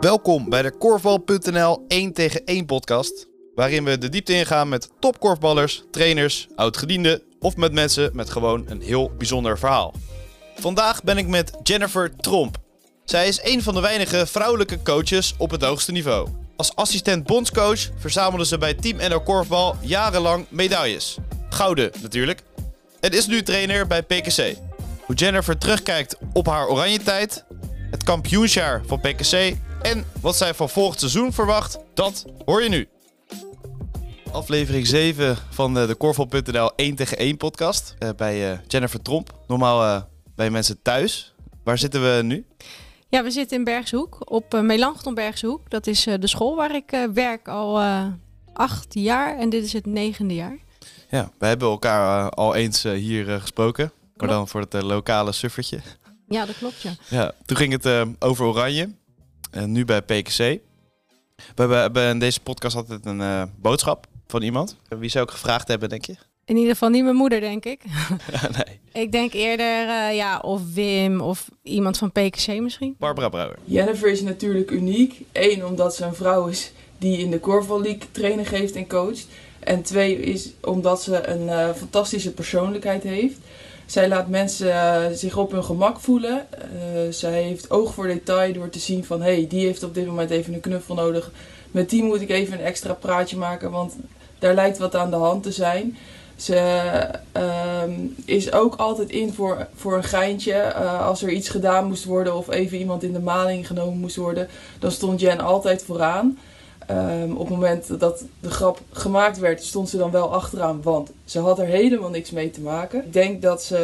Welkom bij de Korfbal.nl 1 tegen 1 podcast. Waarin we de diepte ingaan met topkorfballers, trainers, oudgedienden of met mensen met gewoon een heel bijzonder verhaal. Vandaag ben ik met Jennifer Tromp. Zij is een van de weinige vrouwelijke coaches op het hoogste niveau. Als assistent bondscoach verzamelde ze bij Team NL Korfbal jarenlang medailles. Gouden natuurlijk. En is nu trainer bij PKC. Hoe Jennifer terugkijkt op haar oranje tijd, het kampioensjaar van PKC en wat zij van volgend seizoen verwacht, dat hoor je nu. Aflevering 7 van de, de Korfbal.nl 1 tegen 1 podcast eh, bij eh, Jennifer Tromp. Normaal eh, bij mensen thuis. Waar zitten we nu? Ja, we zitten in Bergshoek, op uh, Melanchthon Bergshoek. Dat is de school waar ik werk al acht jaar en dit is het negende jaar. Ja, we hebben elkaar al eens hier gesproken, maar dan voor het lokale suffertje. Ja, dat klopt, ja. ja toen ging het over Oranje, nu bij PKC. We hebben in deze podcast altijd een boodschap van iemand. Wie zou ik gevraagd hebben, denk je? In ieder geval niet mijn moeder, denk ik. nee. Ik denk eerder, uh, ja, of Wim of iemand van PKC misschien. Barbara Brouwer. Jennifer is natuurlijk uniek. Eén, omdat ze een vrouw is die in de Korfbal League training geeft en coacht. En twee is omdat ze een uh, fantastische persoonlijkheid heeft. Zij laat mensen uh, zich op hun gemak voelen. zij heeft oog voor detail door te zien van... hé, hey, die heeft op dit moment even een knuffel nodig. Met die moet ik even een extra praatje maken, want daar lijkt wat aan de hand te zijn. Ze um, is ook altijd in voor, voor een geintje. Uh, als er iets gedaan moest worden of even iemand in de maling genomen moest worden, dan stond Jen altijd vooraan. Um, op het moment dat de grap gemaakt werd, stond ze dan wel achteraan, want ze had er helemaal niks mee te maken. Ik denk dat ze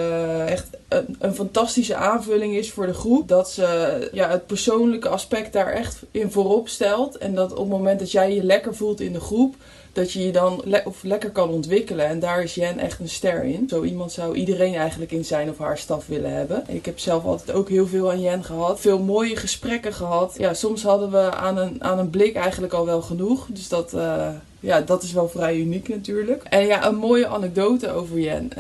echt een, een fantastische aanvulling is voor de groep. Dat ze ja, het persoonlijke aspect daar echt in voorop stelt. En dat op het moment dat jij je lekker voelt in de groep, dat je je dan of lekker kan ontwikkelen. En daar is Jen echt een ster in. Zo iemand zou iedereen eigenlijk in zijn of haar staf willen hebben. Ik heb zelf altijd ook heel veel aan Jen gehad. Veel mooie gesprekken gehad. Ja, soms hadden we aan een, aan een blik eigenlijk al wel genoeg. Dus dat, uh, ja, dat is wel vrij uniek natuurlijk. En ja, een mooie anekdote over Jen.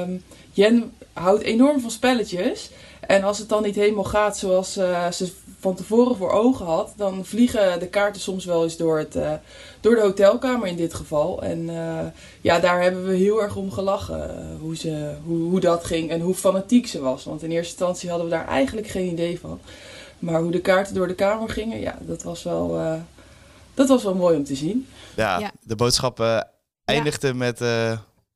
Um, Jen houdt enorm van spelletjes. En als het dan niet helemaal gaat zoals uh, ze van tevoren voor ogen had, dan vliegen de kaarten soms wel eens door, het, uh, door de hotelkamer in dit geval. En uh, ja, daar hebben we heel erg om gelachen uh, hoe, ze, hoe, hoe dat ging en hoe fanatiek ze was. Want in eerste instantie hadden we daar eigenlijk geen idee van. Maar hoe de kaarten door de kamer gingen, ja, dat was wel, dat was wel mooi om te zien. Ja, ja. de boodschap eindigde ja. met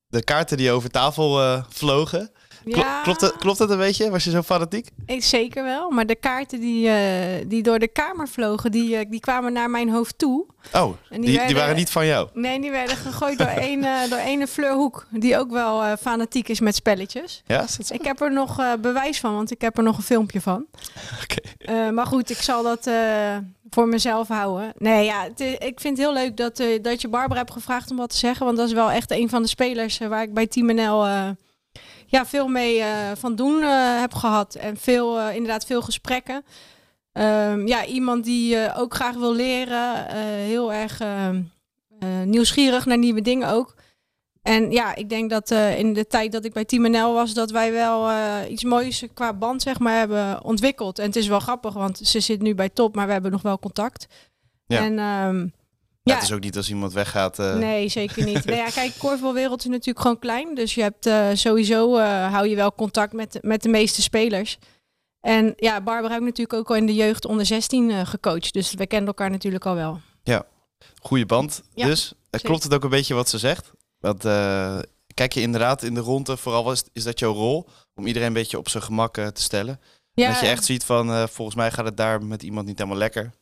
de kaarten die over tafel vlogen. Ja. Klopt, het, klopt een beetje? Was je zo fanatiek? Ik, zeker wel. Maar de kaarten die, uh, die door de kamer vlogen, die, uh, die kwamen naar mijn hoofd toe. Oh, die, die, werden, die, waren niet van jou? Nee, die werden gegooid door een, uh, door ene Fleur Hoek. Die ook wel fanatiek is met spelletjes. Ja, is dat? Ik heb er nog bewijs van, want ik heb er nog een filmpje van. Oké. Okay. maar goed, ik zal dat voor mezelf houden. Nee, ja, het, ik vind het heel leuk dat, dat je Barbara hebt gevraagd om wat te zeggen. Want dat is wel echt een van de spelers waar ik bij Team NL ja, veel mee uh, van doen uh, heb gehad. En veel, uh, inderdaad veel gesprekken. Um, ja, iemand die ook graag wil leren. heel erg ehm, nieuwsgierig naar nieuwe dingen ook. En ja, ik denk dat in de tijd dat ik bij Team NL was, dat wij wel iets moois qua band zeg maar hebben ontwikkeld. En het is wel grappig, want ze zit nu bij top, maar we hebben nog wel contact. Ja. En um, ja, het is ook niet als iemand weggaat. Uh... Nee, zeker niet. nou ja, kijk, korfbalwereld is natuurlijk gewoon klein. Dus je hebt uh, sowieso uh, hou je wel contact met, met de meeste spelers. En ja, Barbara heb ik natuurlijk ook al in de jeugd onder 16 gecoacht. Dus we kennen elkaar natuurlijk al wel. Ja, goede band. Ja, dus klopt het ook een beetje wat ze zegt? Want kijk je inderdaad in de ronde, vooral is, is dat jouw rol om iedereen een beetje op zijn gemak te stellen. Ja. Dat je echt ziet van, volgens mij gaat het daar met iemand niet helemaal lekker.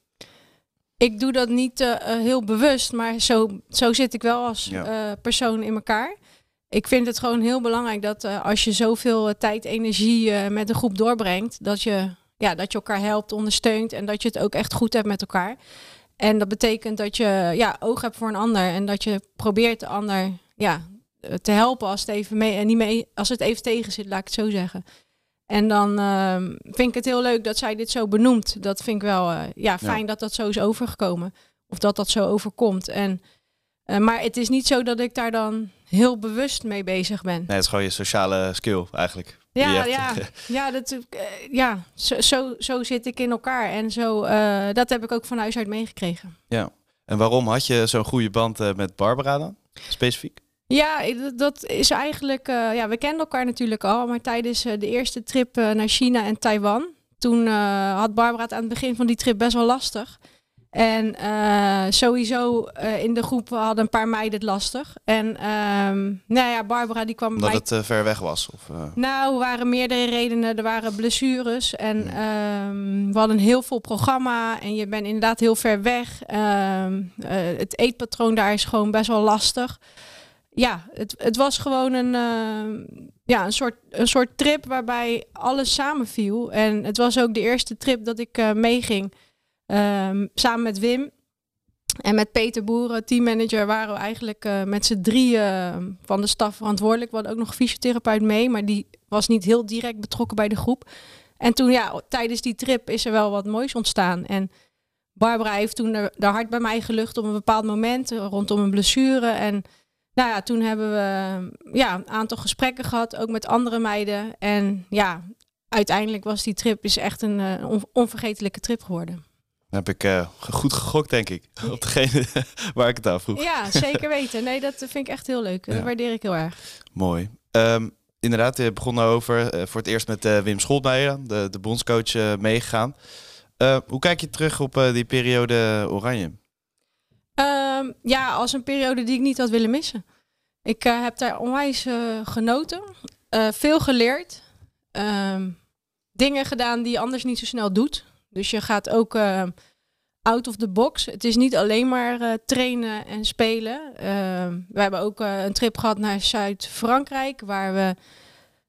Ik doe dat niet uh, heel bewust, maar zo, zo zit ik wel als ja. uh, persoon in elkaar. Ik vind het gewoon heel belangrijk dat uh, als je zoveel tijd, energie met een groep doorbrengt, dat je, ja, dat je elkaar helpt, ondersteunt en dat je het ook echt goed hebt met elkaar. En dat betekent dat je ja, oog hebt voor een ander en dat je probeert de ander ja, te helpen als het even mee en niet mee, als het even tegen zit, laat ik het zo zeggen. En dan uh, vind ik het heel leuk dat zij dit zo benoemt. Dat vind ik wel uh, ja, fijn ja. dat dat zo is overgekomen. Of dat dat zo overkomt. En Eh, maar het is niet zo dat ik daar dan heel bewust mee bezig ben. Nee, het is gewoon je sociale skill eigenlijk. Ja, ja, ja, dat, eh, ja zo, zo, zo zit ik in elkaar. En zo, eh, dat heb ik ook van huis uit meegekregen. En waarom had je zo'n goede band eh, met Barbara dan? Specifiek? Ja, dat- dat is eigenlijk. eh, ja, we kenden elkaar natuurlijk al, maar tijdens eh, de eerste trip eh, naar China en Taiwan, toen had Barbara het aan het begin van die trip best wel lastig. En sowieso in de groep hadden een paar meiden het lastig. En ehm, nou ja, Barbara die kwam bij mij het ver weg was? Of, nou, er waren meerdere redenen. Er waren blessures en ehm, we hadden een heel vol programma en je bent inderdaad heel ver weg. Ehm, eh, het eetpatroon daar is gewoon best wel lastig. Ja, het, het was gewoon een, ehm, ja, een, soort, een soort trip waarbij alles samenviel. En het was ook de eerste trip dat ik eh, meeging ehm, samen met Wim. En met Peter Boeren, teammanager, waren we eigenlijk eh, met z'n drieën eh, van de staf verantwoordelijk. We hadden ook nog fysiotherapeut mee, maar die was niet heel direct betrokken bij de groep. En toen, ja, tijdens die trip is er wel wat moois ontstaan. En Barbara heeft toen de hart bij mij gelucht op een bepaald moment eh, rondom een blessure. En nou ja, toen hebben we ja, een aantal gesprekken gehad, ook met andere meiden. En ja, uiteindelijk was die trip is echt een eh, on- onvergetelijke trip geworden. dan heb ik eh, goed gegokt, denk ik. Op degene waar ik het aan vroeg. Ja, zeker weten. Nee, dat vind ik echt heel leuk. Dat waardeer ik heel erg. Mooi. Ehm, inderdaad, je begon daarover. eh voor het eerst met eh, Wim Scholtmeijer, de, de bondscoach, meegegaan. Hoe kijk je terug op die periode Oranje? Ehm, ja, als een periode die ik niet had willen missen. Ik eh, heb daar onwijs eh, genoten. Eh, veel geleerd. Ehm, dingen gedaan die je anders niet zo snel doet. Dus je gaat ook out of the box. Het is niet alleen maar trainen en spelen. Ehm, we hebben ook een trip gehad naar Zuid-Frankrijk, waar we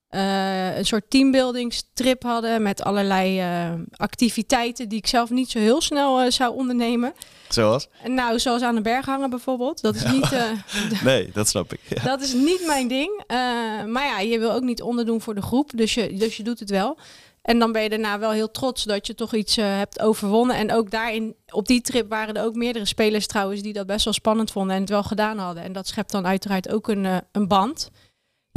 eh, een soort teambuildingstrip hadden met allerlei eh, activiteiten die ik zelf niet zo heel snel eh, zou ondernemen. Zoals? Nou, zoals aan de berg hangen bijvoorbeeld. Dat is niet, Nee, dat snap ik. Ja. dat is niet mijn ding. Maar ja, je wil ook niet onderdoen voor de groep. Dus je, dus je doet het wel. En dan ben je daarna wel heel trots dat je toch iets hebt overwonnen. En ook daarin, op die trip waren er ook meerdere spelers trouwens die dat best wel spannend vonden en het wel gedaan hadden. En dat schept dan uiteraard ook een, een band.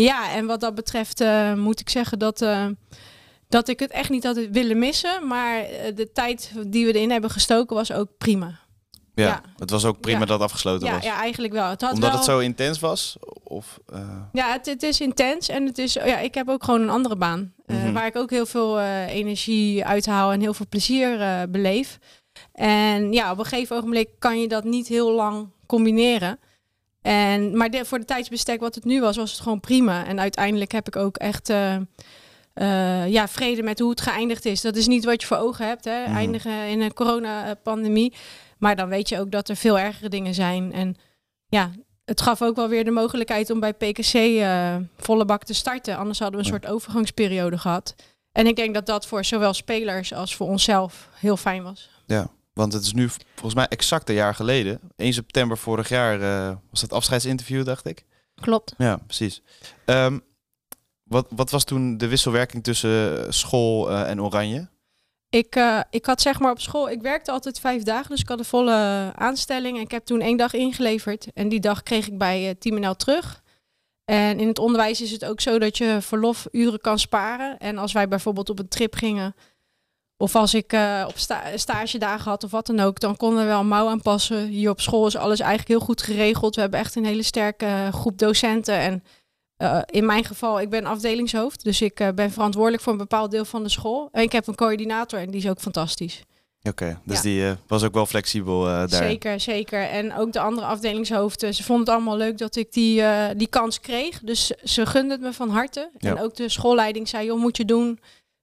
Ja, en wat dat betreft eh, moet ik zeggen dat, eh, dat ik het echt niet had willen missen. Maar eh, de tijd die we erin hebben gestoken was ook prima. Ja, Ja. het was ook prima Ja. dat afgesloten Ja, was. ja, eigenlijk wel. Het had Omdat wel... het zo intens was? Of, Ja, het, het is intens en het is, ja, ik heb ook gewoon een andere baan. Mhm. Waar ik ook heel veel energie uithaal en heel veel plezier beleef. En ja, op een gegeven ogenblik kan je dat niet heel lang combineren. En, maar de- voor de tijdsbestek wat het nu was, was het gewoon prima. En uiteindelijk heb ik ook echt eh, eh, ja, vrede met hoe het geëindigd is. Dat is niet wat je voor ogen hebt, hè? Mhm. eindigen in een coronapandemie. Maar dan weet je ook dat er veel ergere dingen zijn. En ja, het gaf ook wel weer de mogelijkheid om bij PKC eh, volle bak te starten. Anders hadden we een soort overgangsperiode gehad. En ik denk dat dat voor zowel spelers als voor onszelf heel fijn was. ja, want het is nu volgens mij exact een jaar geleden. 1 september vorig jaar eh, was dat afscheidsinterview, dacht ik. Klopt. Ja, precies. Ehm, wat, wat was toen de wisselwerking tussen eh, school eh, en Oranje? Ik, ik had zeg maar op school, ik werkte altijd vijf dagen, dus ik had een volle aanstelling. En ik heb toen één dag ingeleverd. En die dag kreeg ik bij Team NL terug. En in het onderwijs is het ook zo dat je verlofuren kan sparen. En als wij bijvoorbeeld op een trip gingen, of als ik eh, op sta stagedagen had of wat dan ook, dan konden we wel een mouw aanpassen. Hier op school is alles eigenlijk heel goed geregeld. We hebben echt een hele sterke eh, groep docenten. En eh, in mijn geval, ik ben afdelingshoofd, dus ik ben verantwoordelijk voor een bepaald deel van de school. En ik heb een coördinator en die is ook fantastisch. Oké, dus Ja. die was ook wel flexibel daar. Zeker, zeker. En ook de andere afdelingshoofden, ze vonden het allemaal leuk dat ik die, die kans kreeg. Dus ze gunden het me van harte. Ja. En ook de schoolleiding zei, joh, moet je doen.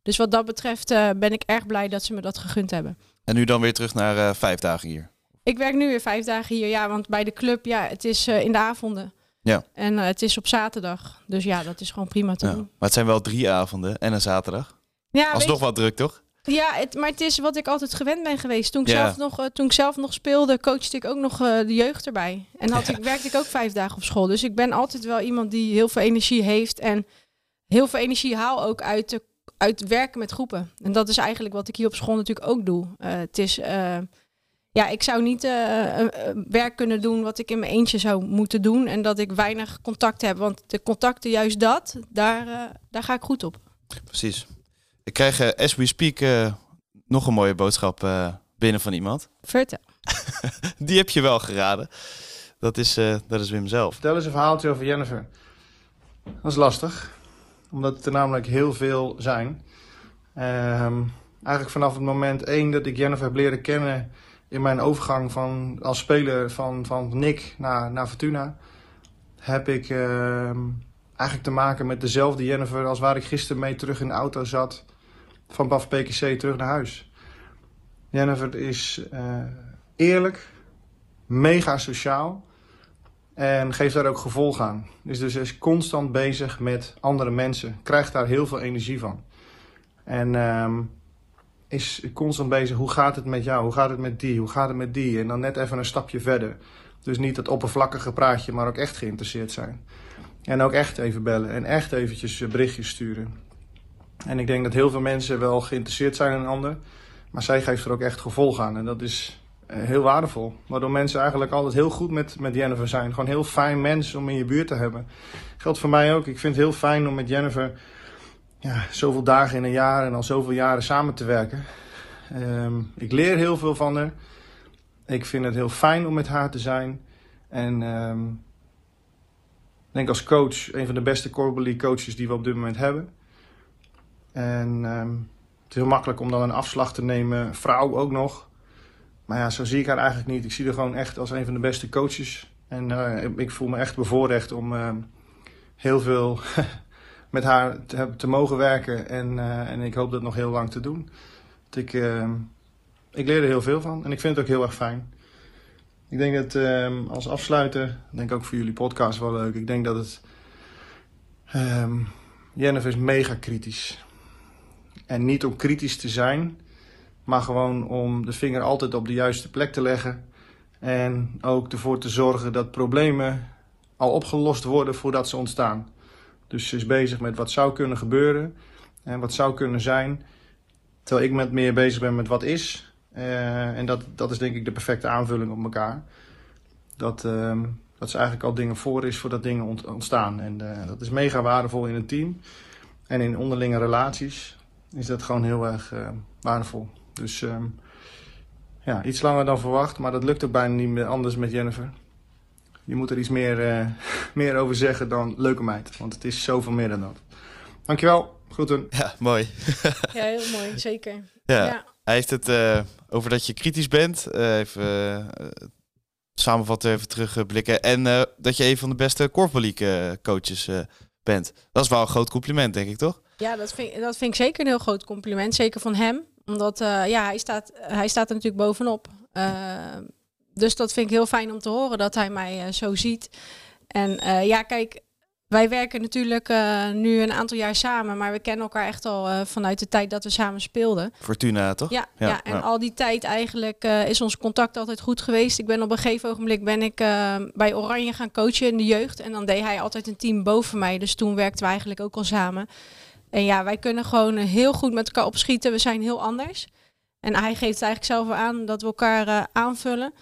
Dus wat dat betreft eh, ben ik erg blij dat ze me dat gegund hebben. En nu dan weer terug naar eh, vijf dagen hier. Ik werk nu weer vijf dagen hier, ja, want bij de club, ja, het is eh, in de avonden. Ja. En het is op zaterdag. Dus ja, dat is gewoon prima te Ja. doen. Maar het zijn wel drie avonden en een zaterdag. Ja, weet Alsnog wel druk, toch? Ja, het, maar het is wat ik altijd gewend ben geweest. Toen ik, Ja. zelf, nog, toen ik zelf nog speelde, coachte ik ook nog de jeugd erbij. En had ik, werkte ik ook vijf dagen op school. Dus ik ben altijd wel iemand die heel veel energie heeft. En heel veel energie haal ook uit, de, uit werken met groepen. En dat is eigenlijk wat ik hier op school natuurlijk ook doe. Eh, het is, eh, ja, ik zou niet eh, werk kunnen doen wat ik in mijn eentje zou moeten doen. En dat ik weinig contact heb. Want de contacten, juist dat, daar, daar ga ik goed op. Precies. Ik krijg as we speak eh, nog een mooie boodschap eh, binnen van iemand. Vertel. Die heb je wel geraden. Dat is, eh, dat is Wim zelf. Vertel eens een verhaaltje over Jennifer. Dat is lastig, omdat het er namelijk heel veel zijn. Ehm, eigenlijk vanaf het moment één dat ik Jennifer heb leren kennen in mijn overgang van, als speler van, van Nick naar, naar Fortuna, heb ik ehm, eigenlijk te maken met dezelfde Jennifer als waar ik gisteren mee terug in de auto zat van BAF PKC terug naar huis. Jennifer is eh, eerlijk, mega sociaal. En geeft daar ook gevolg aan. Dus, dus is constant bezig met andere mensen. Krijgt daar heel veel energie van. En ehm, is constant bezig. Hoe gaat het met jou? Hoe gaat het met die? Hoe gaat het met die? En dan net even een stapje verder. Dus niet het oppervlakkige praatje, maar ook echt geïnteresseerd zijn. En ook echt even bellen. En echt eventjes eh, berichtjes sturen. En ik denk dat heel veel mensen wel geïnteresseerd zijn in een ander. Maar zij geeft er ook echt gevolg aan. En dat is heel waardevol. Waardoor mensen eigenlijk altijd heel goed met, met Jennifer zijn. Gewoon heel fijn mens om in je buurt te hebben. Geldt voor mij ook. Ik vind het heel fijn om met Jennifer ja, zoveel dagen in een jaar en al zoveel jaren samen te werken. Ehm, ik leer heel veel van haar. Ik vind het heel fijn om met haar te zijn. En ehm, ik denk als coach een van de beste Corbelie coaches die we op dit moment hebben. En ehm, het is heel makkelijk om dan een afslag te nemen. Vrouw ook nog. Maar ja, zo zie ik haar eigenlijk niet. Ik zie haar gewoon echt als een van de beste coaches. En eh, ik- voel me echt bevoorrecht om ehm, heel veel met haar te, te mogen werken. En, eh, en ik hoop dat nog heel lang te doen. Ik, ik leer er heel veel van. En ik vind het ook heel erg fijn. Ik denk dat als afsluiter, denk ook voor jullie podcast wel leuk. Ik denk dat het. ehm Jennifer is mega kritisch. En niet om kritisch te zijn, maar gewoon om de vinger altijd op de juiste plek te leggen. En ook ervoor te zorgen dat problemen al opgelost worden voordat ze ontstaan. Dus ze is bezig met wat zou kunnen gebeuren en wat zou kunnen zijn. Terwijl ik met meer bezig ben met wat is. Eh, en dat, dat is denk ik de perfecte aanvulling op elkaar. Dat, ehm, dat ze eigenlijk al dingen voor is voordat dingen ont- ontstaan. En eh, dat is mega waardevol in een team. En in onderlinge relaties is dat gewoon heel erg eh, waardevol. Dus ehm, ja, iets langer dan verwacht. Maar dat lukt ook bijna niet meer anders met Jennifer. Je moet er iets meer, eh, meer over zeggen dan leuke meid. Want het is zoveel meer dan dat. Dankjewel. Groeten. Ja, mooi. Ja, heel mooi, zeker. Ja. Ja. Hij heeft het eh, over dat je kritisch bent. Eh, even eh, samenvatten, even terugblikken. En eh, dat je een van de beste korfbaliek eh coaches eh, bent. Dat is wel een groot compliment, denk ik, toch? Ja, dat vind, dat vind ik zeker een heel groot compliment. Zeker van hem. Omdat eh, ja, hij, staat, hij staat er natuurlijk bovenop. Eh, dus dat vind ik heel fijn om te horen dat hij mij eh, zo ziet. En ja, kijk, wij werken natuurlijk nu een aantal jaar samen. Maar we kennen elkaar echt al vanuit de tijd dat we samen speelden. Fortuna, toch? Ja, ja, Ja, en ja. al die tijd eigenlijk is ons contact altijd goed geweest. Ik ben op een gegeven ogenblik ben ik bij Oranje gaan coachen in de jeugd. En dan deed hij altijd een team boven mij. Dus toen werkten we eigenlijk ook al samen. En ja, wij kunnen gewoon eh, heel goed met elkaar opschieten. We zijn heel anders. En hij geeft eigenlijk zelf aan dat we elkaar eh, aanvullen.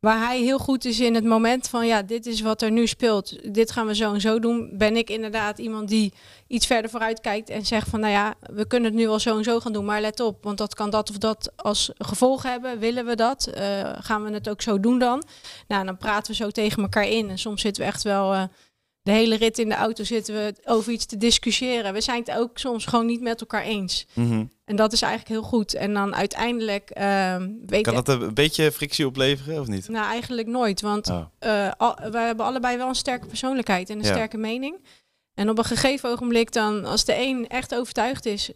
Waar hij heel goed is in het moment van ja, dit is wat er nu speelt. Dit gaan we zo en zo doen. Ben ik inderdaad iemand die iets verder vooruit kijkt en zegt van nou ja, we kunnen het nu wel zo en zo gaan doen, maar let op, want dat kan dat of dat als gevolg hebben. Willen we dat? Eh, gaan we het ook zo doen dan? Nou, dan praten we zo tegen elkaar in. En soms zitten we echt wel de hele rit in de auto zitten we over iets te discussiëren. We zijn het ook soms gewoon niet met elkaar eens. Mhm. En dat is eigenlijk heel goed. En dan uiteindelijk ehm weet Kan dat een beetje frictie opleveren, of niet? nou, eigenlijk nooit. Want Oh. eh, al, we hebben allebei wel een sterke persoonlijkheid en een Ja. sterke mening. En op een gegeven ogenblik dan, als de een echt overtuigd is,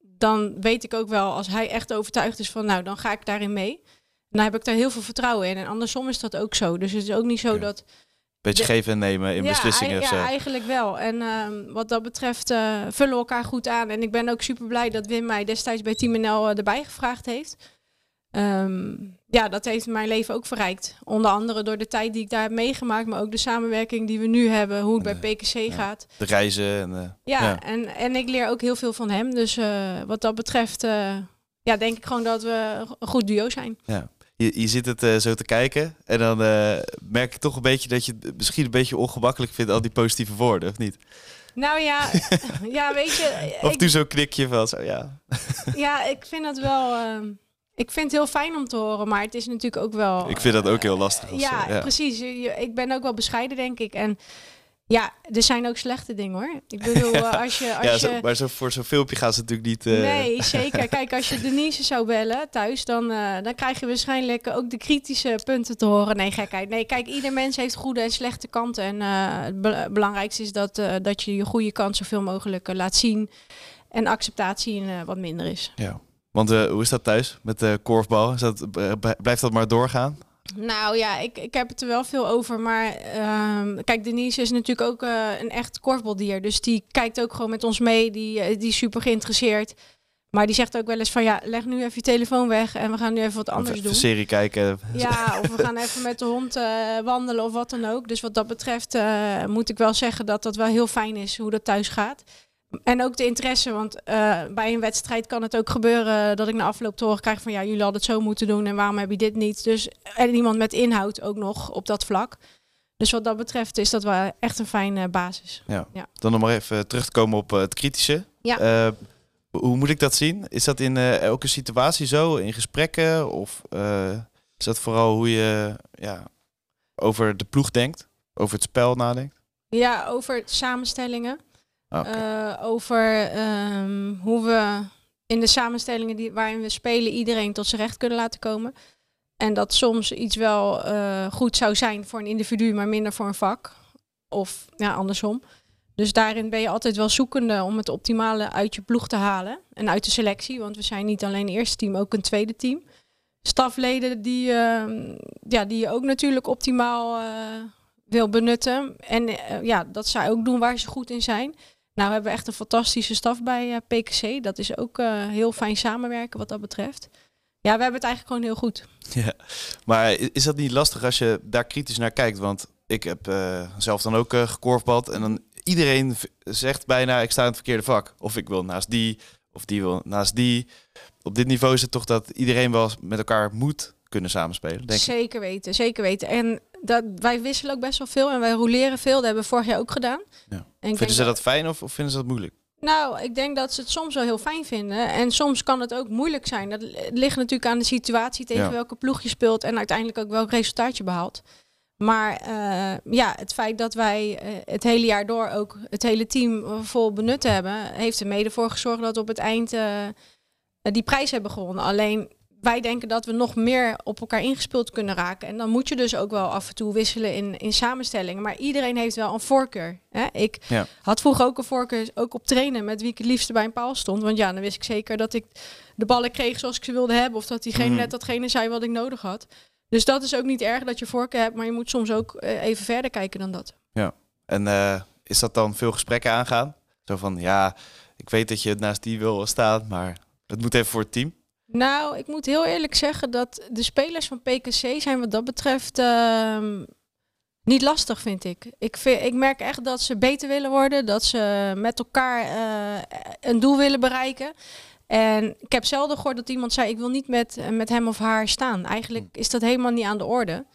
dan weet ik ook wel, als hij echt overtuigd is van, nou, dan ga ik daarin mee. Dan heb ik daar heel veel vertrouwen in. En andersom is dat ook zo. Dus het is ook niet zo dat... Beetje geven en nemen in ja, beslissingen ja, eigenlijk wel. En ehm, wat dat betreft eh, vullen we elkaar goed aan. En ik ben ook super blij dat Wim mij destijds bij Team NL eh, erbij gevraagd heeft. Ehm, ja, dat heeft mijn leven ook verrijkt. Onder andere door de tijd die ik daar heb meegemaakt, maar ook de samenwerking die we nu hebben, hoe het En bij PKC ja. gaat. De reizen en... Ja, Ja. En, en ik leer ook heel veel van hem. Dus eh, wat dat betreft, ja, denk ik gewoon dat we een goed duo zijn. Je, je zit het eh, zo te kijken en dan eh, merk ik toch een beetje dat je het misschien een beetje ongemakkelijk vindt, al die positieve woorden, of niet? Nou ja, ja weet je... Of ik- doe zo'n knikje van zo, ja. Ja, ik vind dat wel. ehm, ik vind het heel fijn om te horen, maar het is natuurlijk ook wel. Ik vind dat ook heel lastig. ja, eh, precies. Ik ben ook wel bescheiden, denk ik. En ja, er zijn ook slechte dingen hoor. Ik bedoel, eh, als je. Als ja, je maar zo, voor zo'n filmpje gaan ze natuurlijk niet... eh, Nee, zeker. Kijk, als je Denise zou bellen thuis, dan, eh, dan krijg je waarschijnlijk ook de kritische punten te horen. Nee, gekheid. Nee, kijk, ieder mens heeft goede en slechte kanten. En het be- belangrijkste is dat, dat je je goede kant zoveel mogelijk laat zien. En acceptatie wat minder is. Ja. Want hoe is dat thuis met de korfbal? Is dat, blijft dat maar doorgaan? Nou ja, ik, ik heb het er wel veel over. Maar ehm, kijk, Denise is natuurlijk ook eh, een echt korfbaldier. Dus die kijkt ook gewoon met ons mee. Die, eh, die is super geïnteresseerd. Maar die zegt ook wel eens van ja, leg nu even je telefoon weg en we gaan nu even wat Of anders even doen. een serie kijken? Ja, of we gaan even met de hond eh, wandelen of wat dan ook. Dus wat dat betreft moet ik wel zeggen dat dat wel heel fijn is hoe dat thuis gaat. En ook de interesse, want eh, bij een wedstrijd kan het ook gebeuren dat ik na afloop te horen krijg van ja, jullie hadden het zo moeten doen en waarom heb je dit niet? Dus en iemand met inhoud ook nog op dat vlak. Dus wat dat betreft is dat wel echt een fijne basis. Dan nog maar even terug te komen op eh, het kritische. Ja. Eh, hoe moet ik dat zien? Is dat in elke situatie zo? In gesprekken? Of is dat vooral hoe je ja, over de ploeg denkt? Over het spel nadenkt? Ja, over samenstellingen. Ah. Eh, over ehm, hoe we in de samenstellingen die, waarin we spelen iedereen tot zijn recht kunnen laten komen. En dat soms iets wel eh, goed zou zijn voor een individu, maar minder voor een vak. Of ja, andersom. Dus daarin ben je altijd wel zoekende om het optimale uit je ploeg te halen. En uit de selectie, want we zijn niet alleen een eerste team, ook een tweede team. Stafleden die, ehm, ja, die je ook natuurlijk optimaal eh, wil benutten. En ja, dat zij ook doen waar ze goed in zijn. Nou hebben we echt een fantastische staf bij eh, PKC. Dat is ook eh, heel fijn samenwerken wat dat betreft. Ja, we hebben het eigenlijk gewoon heel goed. Ja, maar is dat niet lastig als je daar kritisch naar kijkt? Want ik heb eh, zelf dan ook gekorfbald en dan iedereen zegt bijna ik sta in het verkeerde vak. Of ik wil naast die, of die wil naast die. Op dit niveau is het toch dat iedereen wel met elkaar moet kunnen samenspelen, denk ik. zeker weten, zeker weten. En dat, wij wisselen ook best wel veel en wij roleren veel. Dat hebben we vorig jaar ook gedaan. Ja. Vinden ze dat fijn of, of vinden ze dat moeilijk? Nou, ik denk dat ze het soms wel heel fijn vinden. En soms kan het ook moeilijk zijn. Dat li- ligt natuurlijk aan de situatie tegen Ja. welke ploeg je speelt en uiteindelijk ook welk resultaat je behaalt. Maar eh, ja, het feit dat wij eh, het hele jaar door ook het hele team vol benut hebben, heeft er mede voor gezorgd dat we op het eind eh, die prijs hebben gewonnen. Alleen wij denken dat we nog meer op elkaar ingespeeld kunnen raken. En dan moet je dus ook wel af en toe wisselen in, in samenstellingen. Maar iedereen heeft wel een voorkeur. Hè? Ik Ja. had vroeger ook een voorkeur ook op trainen met wie ik het liefste bij een paal stond. Want ja, dan wist ik zeker dat ik de ballen kreeg zoals ik ze wilde hebben. Of dat diegene Mhm. net datgene zei wat ik nodig had. Dus dat is ook niet erg dat je voorkeur hebt. Maar je moet soms ook eh, even verder kijken dan dat. En eh, is dat dan veel gesprekken aangaan? Zo van, ja, ik weet dat je naast die wil staan, maar het moet even voor het team. Nou, ik moet heel eerlijk zeggen dat de spelers van PKC zijn wat dat betreft ehm, niet lastig, vind ik. Ik, vind, ik merk echt dat ze beter willen worden, dat ze met elkaar eh, een doel willen bereiken. En ik heb zelden gehoord dat iemand zei, ik wil niet met, met hem of haar staan. Eigenlijk is dat helemaal niet aan de orde.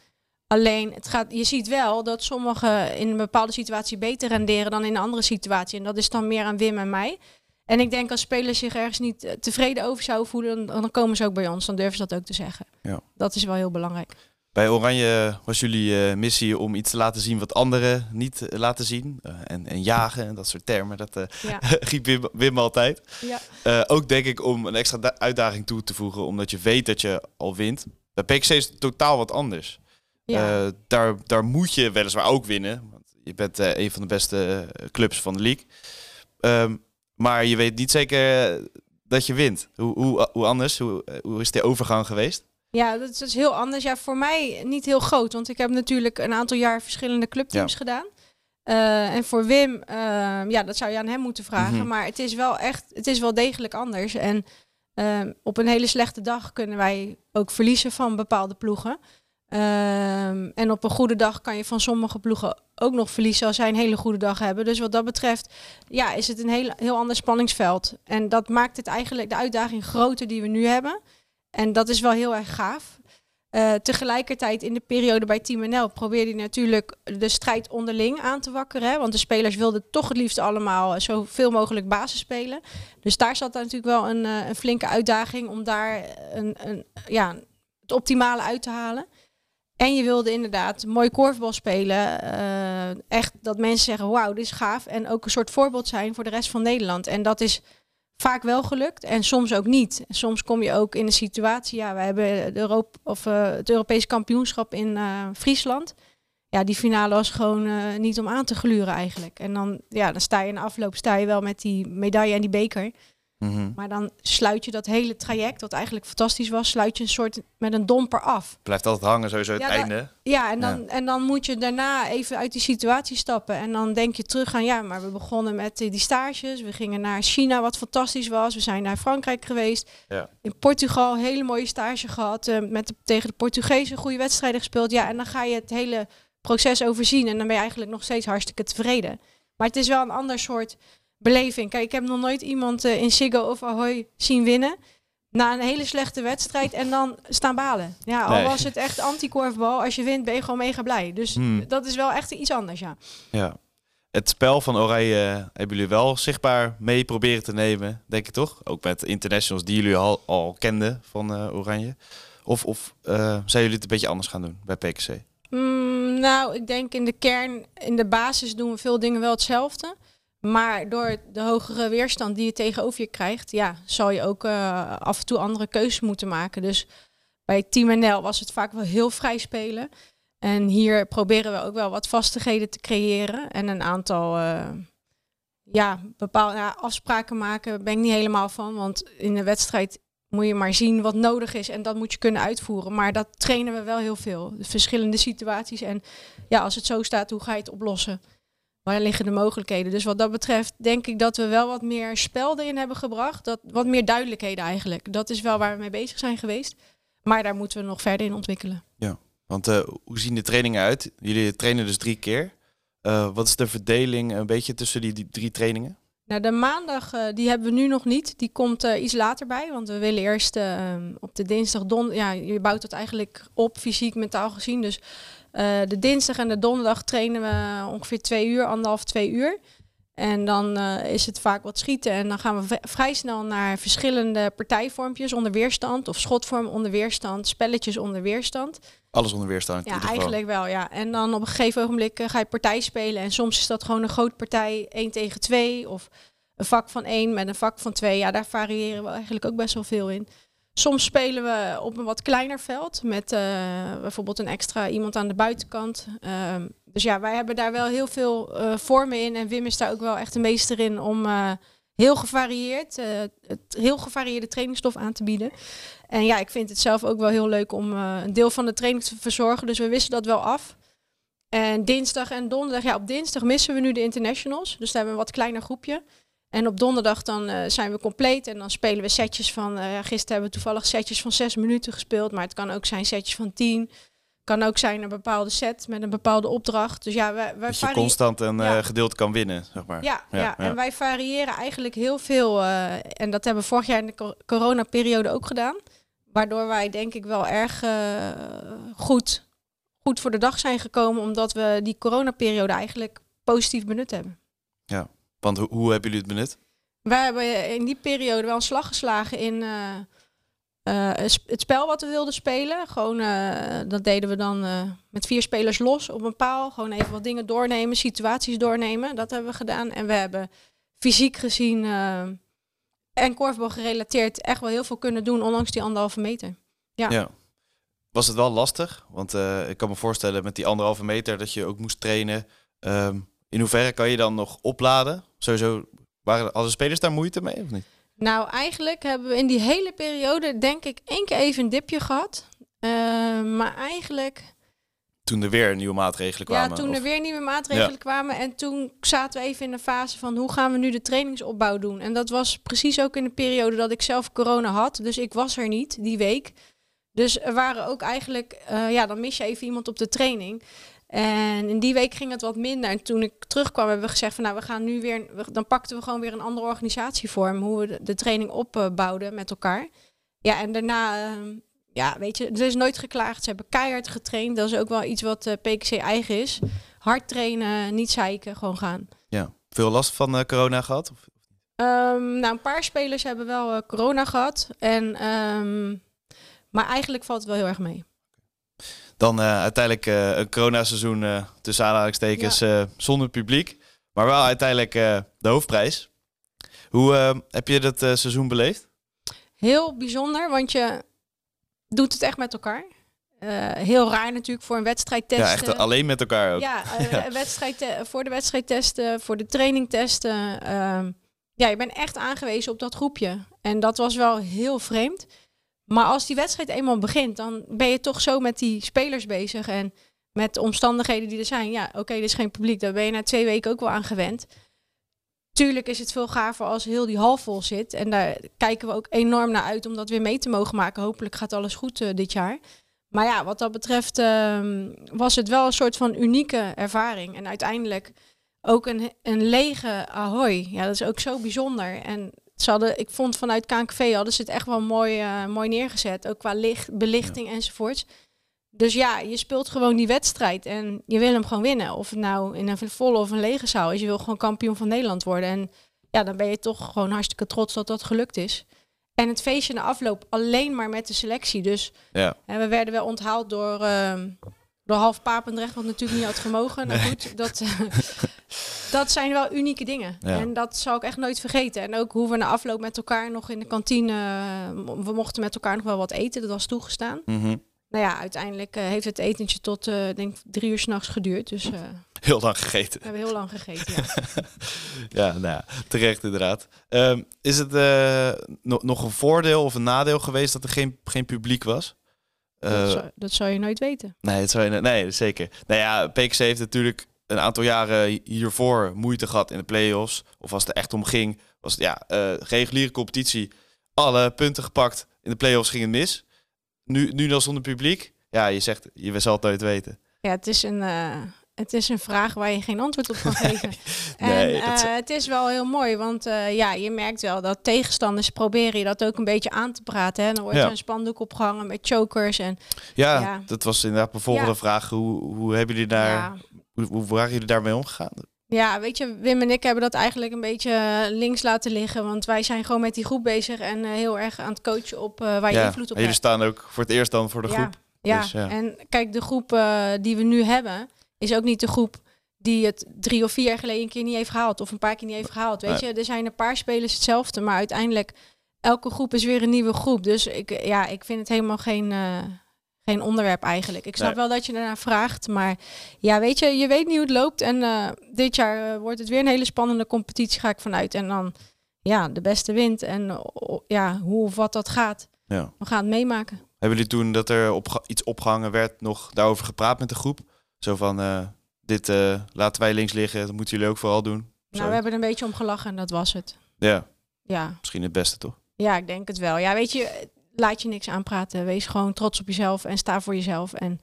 Alleen, het gaat, je ziet wel dat sommigen in een bepaalde situatie beter renderen dan in een andere situatie. En dat is dan meer aan Wim en mij. En ik denk als spelers zich ergens niet eh, tevreden over zouden voelen, dan, dan komen ze ook bij ons. Dan durven ze dat ook te zeggen. Ja. Dat is wel heel belangrijk. Bij Oranje was jullie eh, missie om iets te laten zien wat anderen niet eh, laten zien. En, en jagen en dat soort termen, dat Ja. riep Wim, Wim altijd. Ja. Ook denk ik om een extra da- uitdaging toe te voegen, omdat je weet dat je al wint. Bij PXC is het totaal wat anders. Ja. Daar, daar moet je weliswaar ook winnen. Want je bent een van de beste clubs van de league. Ehm, maar je weet niet zeker eh, dat je wint. Hoe, hoe, hoe anders? Hoe, eh, hoe is de overgang geweest? Ja, dat is, dat is heel anders. Ja, voor mij niet heel groot, want ik heb natuurlijk een aantal jaar verschillende clubteams gedaan. Eh, en voor Wim, ja, dat zou je aan hem moeten vragen. Mhm. Maar het is wel echt, het is wel degelijk anders. En op een hele slechte dag kunnen wij ook verliezen van bepaalde ploegen. Ehm, en op een goede dag kan je van sommige ploegen ook nog verliezen als zij een hele goede dag hebben. Dus wat dat betreft, ja, is het een heel, heel ander spanningsveld. En dat maakt het eigenlijk de uitdaging groter die we nu hebben. En dat is wel heel erg gaaf. Uh, tegelijkertijd in de periode bij Team NL probeerde hij natuurlijk de strijd onderling aan te wakkeren. Want de spelers wilden toch het liefst allemaal zoveel mogelijk basis spelen. Dus daar zat dan natuurlijk wel een, uh, een flinke uitdaging om daar een, een, ja, het optimale uit te halen. En je wilde inderdaad mooi korfbal spelen. Uh, echt dat mensen zeggen, wauw, dit is gaaf. En ook een soort voorbeeld zijn voor de rest van Nederland. En dat is vaak wel gelukt en soms ook niet. Soms kom je ook in een situatie, ja, we hebben de Europa, of, uh, het Europese kampioenschap in uh, Friesland. Ja, die finale was gewoon niet om aan te gluren eigenlijk. En dan, ja, dan sta je in de afloop sta je wel met die medaille en die beker. Mm -hmm. Maar dan sluit je dat hele traject, wat eigenlijk fantastisch was, sluit je een soort met een domper af. Blijft altijd hangen sowieso het ja, einde. Dan, ja, en dan, ja. en dan moet je daarna even uit die situatie stappen. En dan denk je terug aan, ja, maar we begonnen met die stages. We gingen naar China, wat fantastisch was. We zijn naar Frankrijk geweest. Ja. In Portugal, hele mooie stage gehad. Uh, met de, tegen de Portugezen goede wedstrijden gespeeld. Ja, en dan ga je het hele proces overzien. En dan ben je eigenlijk nog steeds hartstikke tevreden. Maar het is wel een ander soort beleving. Kijk, ik heb nog nooit iemand uh, in Siggo of Ahoy zien winnen. Na een hele slechte wedstrijd en dan staan balen. Ja, al Nee. was het echt anti-korfbal. Als je wint ben je gewoon mega blij. Dus Hmm. dat is wel echt iets anders, ja. Ja. Het spel van Oranje eh, hebben jullie wel zichtbaar mee proberen te nemen, denk ik toch? Ook met internationals die jullie al, al kenden van eh, Oranje. Of, of eh, zijn jullie het een beetje anders gaan doen bij PKC? Mm, nou, ik denk in de kern, in de basis doen we veel dingen wel hetzelfde. Maar door de hogere weerstand die je tegenover je krijgt, ja, zal je ook eh, af en toe andere keuzes moeten maken. Dus bij Team NL was het vaak wel heel vrij spelen. En hier proberen we ook wel wat vastigheden te creëren. En een aantal eh, ja, bepaalde afspraken maken ben ik niet helemaal van. Want in een wedstrijd moet je maar zien wat nodig is en dat moet je kunnen uitvoeren. Maar dat trainen we wel heel veel. De verschillende situaties. En ja, als het zo staat, hoe ga je het oplossen? Waar liggen de mogelijkheden? Dus wat dat betreft denk ik dat we wel wat meer spel erin hebben gebracht. Dat, wat meer duidelijkheden eigenlijk. Dat is wel waar we mee bezig zijn geweest. Maar daar moeten we nog verder in ontwikkelen. Want eh, hoe zien de trainingen uit? Jullie trainen dus drie keer. Eh, wat is de verdeling een beetje tussen die, die drie trainingen? Nou, de maandag, eh, die hebben we nu nog niet. Die komt iets later bij. Want we willen eerst eh, op de dinsdag, don ja, je bouwt het eigenlijk op, fysiek, mentaal gezien. Dus eh, de dinsdag en de donderdag trainen we ongeveer twee uur, anderhalf, twee uur. En dan eh, is het vaak wat schieten. En dan gaan we vrij snel naar verschillende partijvormpjes onder weerstand. Of schotvorm onder weerstand, spelletjes onder weerstand. Alles onder weerstand. Ja, eigenlijk wel, ja. En dan op een gegeven ogenblik eh, ga je partij spelen. En soms is dat gewoon een groot partij, 1 tegen 2. Of een vak van 1 met een vak van 2. Ja, daar variëren we eigenlijk ook best wel veel in. Soms spelen we op een wat kleiner veld. Met eh, bijvoorbeeld een extra iemand aan de buitenkant. Ehm, dus ja, wij hebben daar wel heel veel eh, vormen in. En Wim is daar ook wel echt een meester in om eh, heel gevarieerd, heel gevarieerde trainingsstof aan te bieden. En ja, ik vind het zelf ook wel heel leuk om een deel van de training te verzorgen. Dus we wisselen dat wel af. En dinsdag en donderdag, ja, op dinsdag missen we nu de internationals. Dus daar hebben we een wat kleiner groepje. En op donderdag dan eh, zijn we compleet en dan spelen we setjes van. eh, gisteren hebben we toevallig setjes van zes minuten gespeeld, maar het kan ook zijn setjes van tien. Kan ook zijn een bepaalde set met een bepaalde opdracht. Dus ja, wij, wij Dat je constant een Ja. eh, gedeelte kan winnen, zeg maar. ja, ja, Ja, ja. en wij variëren eigenlijk heel veel. en dat hebben we vorig jaar in de co- coronaperiode ook gedaan. Waardoor wij denk ik wel erg goed, goed voor de dag zijn gekomen. Omdat we die coronaperiode eigenlijk positief benut hebben. Want hoe, hoe hebben jullie het benut? Wij hebben in die periode wel een slag geslagen in eh, eh, het sp- het spel wat we wilden spelen. Gewoon, eh, dat deden we dan met vier spelers los op een paal. Gewoon even wat dingen doornemen, situaties doornemen. Dat hebben we gedaan. En we hebben fysiek gezien en korfbal gerelateerd echt wel heel veel kunnen doen, ondanks die anderhalve meter. Ja. Ja. Was het wel lastig? Want ik kan me voorstellen met die anderhalve meter dat je ook moest trainen. Ehm, in hoeverre kan je dan nog opladen? Sowieso, waren alle spelers daar moeite mee of niet? Nou, eigenlijk hebben we in die hele periode denk ik één keer even een dipje gehad. Eh, maar eigenlijk Toen er weer nieuwe maatregelen kwamen? Ja, toen of- er weer nieuwe maatregelen Ja. kwamen. En toen zaten we even in de fase van hoe gaan we nu de trainingsopbouw doen. En dat was precies ook in de periode dat ik zelf corona had. Dus ik was er niet die week. Dus er waren ook eigenlijk, eh, ja, dan mis je even iemand op de training. En in die week ging het wat minder. En toen ik terugkwam, hebben we gezegd van nou, we gaan nu weer, we- dan pakten we gewoon weer een andere organisatievorm. Hoe we de, training opbouwden met elkaar. Ja, en daarna, eh, ja, weet je, er is nooit geklaagd. Ze hebben keihard getraind. Dat is ook wel iets wat uh, PKC eigen is. Hard trainen, niet zeiken, gewoon gaan. Ja. Veel last van uh, corona gehad? Of? Um, nou, een paar spelers hebben wel uh, corona gehad. En, um, maar eigenlijk valt het wel heel erg mee. Dan uiteindelijk een coronaseizoen tussen aanhalingstekens ja. zonder publiek. Maar wel uiteindelijk de hoofdprijs. Hoe heb je dat seizoen beleefd? Heel bijzonder, want je doet het echt met elkaar. Uh, heel raar natuurlijk voor een wedstrijd testen. Ja, echt alleen met elkaar ook. Ja, uh, ja. Wedstrijd voor de wedstrijd testen, voor de training testen. Uh, ja, je bent echt aangewezen op dat groepje. En dat was wel heel vreemd. Maar als die wedstrijd eenmaal begint, dan ben je toch zo met die spelers bezig. En met de omstandigheden die er zijn. Ja, oké, okay, er is geen publiek. Daar ben je na twee weken ook wel aan gewend. Tuurlijk is het veel gaver als heel die hal vol zit. En daar kijken we ook enorm naar uit om dat weer mee te mogen maken. Hopelijk gaat alles goed uh, dit jaar. Maar ja, wat dat betreft uh, was het wel een soort van unieke ervaring. En uiteindelijk ook een, een lege Ahoy. Ja, dat is ook zo bijzonder. En ze hadden, ik vond vanuit KNKV hadden ze het echt wel mooi, uh, mooi neergezet. Ook qua licht, belichting ja. enzovoorts. Dus ja, je speelt gewoon die wedstrijd en je wil hem gewoon winnen. Of het nou in een volle of een lege zaal is. Je wil gewoon kampioen van Nederland worden. En ja, dan ben je toch gewoon hartstikke trots dat dat gelukt is. En het feestje na afloop alleen maar met de selectie. Dus ja. en we werden wel onthaald door, uh, door half Papendrecht, wat natuurlijk niet had gemogen. Nou goed, dat, dat zijn wel unieke dingen. Ja. En dat zal ik echt nooit vergeten. En ook hoe we na afloop met elkaar nog in de kantine... we mochten met elkaar nog wel wat eten, dat was toegestaan. Mm -hmm. Nou ja, uiteindelijk uh, heeft het etentje tot, uh, denk drie uur s'nachts geduurd. Dus, uh, heel lang gegeten. We hebben heel lang gegeten, ja. ja, nou ja, terecht inderdaad. Um, is het no nog een voordeel of een nadeel geweest dat er geen, geen publiek was? Dat zou, dat, zou, je nooit weten. Nee, dat zou je, nee, zeker. Nou ja, PKC heeft natuurlijk een aantal jaren hiervoor moeite gehad in de play-offs. Of als het er echt om ging, was het ja, reguliere competitie. Alle punten gepakt. In de play-offs ging het mis nu, nu dan zonder publiek? Ja, je zegt, je zal het nooit weten. Ja, het is een, uh, het is een vraag waar je geen antwoord op kan geven. nee, en uh, het is wel heel mooi, want ja, je merkt wel dat tegenstanders proberen je dat ook een beetje aan te praten. Hè? Dan wordt Ja. er een spandoek opgehangen met chokers. En Ja, Ja. dat was inderdaad mijn volgende Ja. vraag. Hoe, hoe hebben jullie daar, hoe, hoe waren jullie daarmee omgegaan? ja, weet je, Wim en ik hebben dat eigenlijk een beetje eh, links laten liggen. Want wij zijn gewoon met die groep bezig en eh, heel erg aan het coachen op eh, waar je invloed op en jullie hebt. staan ook voor het eerst dan voor de Ja, groep. Ja, Dus, ja. en kijk, de groep die we nu hebben, is ook niet de groep die het drie of vier jaar geleden een keer niet heeft gehaald. Of een paar keer niet heeft gehaald. Weet Nee. je, er zijn een paar spelers hetzelfde, maar uiteindelijk elke groep is weer een nieuwe groep. Dus ik, ja, ik vind het helemaal geen, geen onderwerp eigenlijk. Ik snap Nee. wel dat je ernaar vraagt, maar ja, weet je, je weet niet hoe het loopt. En eh, dit jaar eh, wordt het weer een hele spannende competitie, ga ik vanuit. En dan, ja, de beste wint. En ja, hoe of wat dat gaat, Ja. we gaan het meemaken. Hebben jullie toen dat er opge- iets opgehangen werd nog daarover gepraat met de groep? Zo van, eh, dit laten wij links liggen, dat moeten jullie ook vooral doen. Nou, we hebben er een beetje om gelachen en dat was het. Ja, Ja, misschien het beste toch? ja, ik denk het wel. Ja, weet je, laat je niks aanpraten. Wees gewoon trots op jezelf en sta voor jezelf. En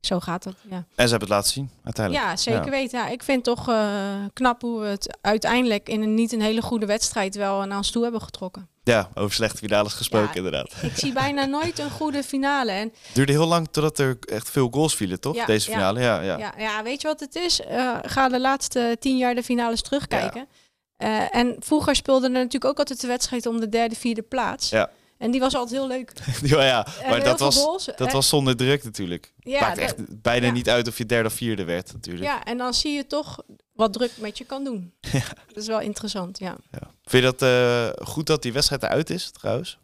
zo gaat het. Ja, En ze hebben het laten zien, uiteindelijk. ja zeker Ja. weten. Ja, ik vind toch eh, knap hoe we het uiteindelijk in een niet een hele goede wedstrijd wel naar ons toe hebben getrokken. Ja, over slechte finales gesproken Ja. inderdaad. Ik zie bijna nooit een goede finale. En Het duurde heel lang totdat er echt veel goals vielen, toch? Ja, Deze finale, ja. ja. ja. Ja, weet je wat het is? Eh, ga de laatste tien jaar de finales terugkijken. Eh, en vroeger speelden er natuurlijk ook altijd de wedstrijd om de derde, vierde plaats. Ja. En die was altijd heel leuk. ja, ja. Maar dat was, goals. dat En- was zonder druk natuurlijk. ja, Maakt dat- echt bijna ja. niet uit of je derde of vierde werd natuurlijk. Ja, en dan zie je toch wat druk met je kan doen. Dat is wel interessant, ja. Ja. Vind je dat eh, goed dat die wedstrijd eruit is, trouwens?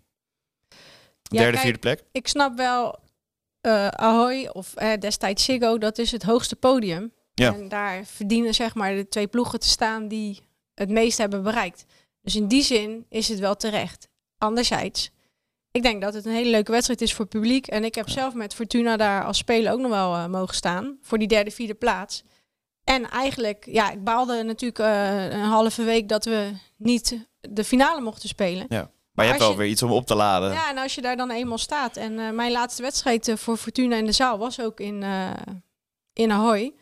Ja, Derde, kijk, vierde plek? Ik snap wel, eh Ahoy of eh, destijds Ziggo, dat is het hoogste podium. Ja. En daar verdienen zeg maar de twee ploegen te staan die het meest hebben bereikt. Dus in die zin is het wel terecht. Anderzijds, ik denk dat het een hele leuke wedstrijd is voor het publiek. En ik heb zelf met Fortuna daar als speler ook nog wel eh, mogen staan. Voor die derde, vierde plaats. En eigenlijk, ja, ik baalde natuurlijk eh, een halve week dat we niet de finale mochten spelen. Maar je hebt wel je- weer iets om op te laden. Ja, en als je daar dan eenmaal staat. En eh, mijn laatste wedstrijd voor Fortuna in de zaal was ook in, in Ahoy.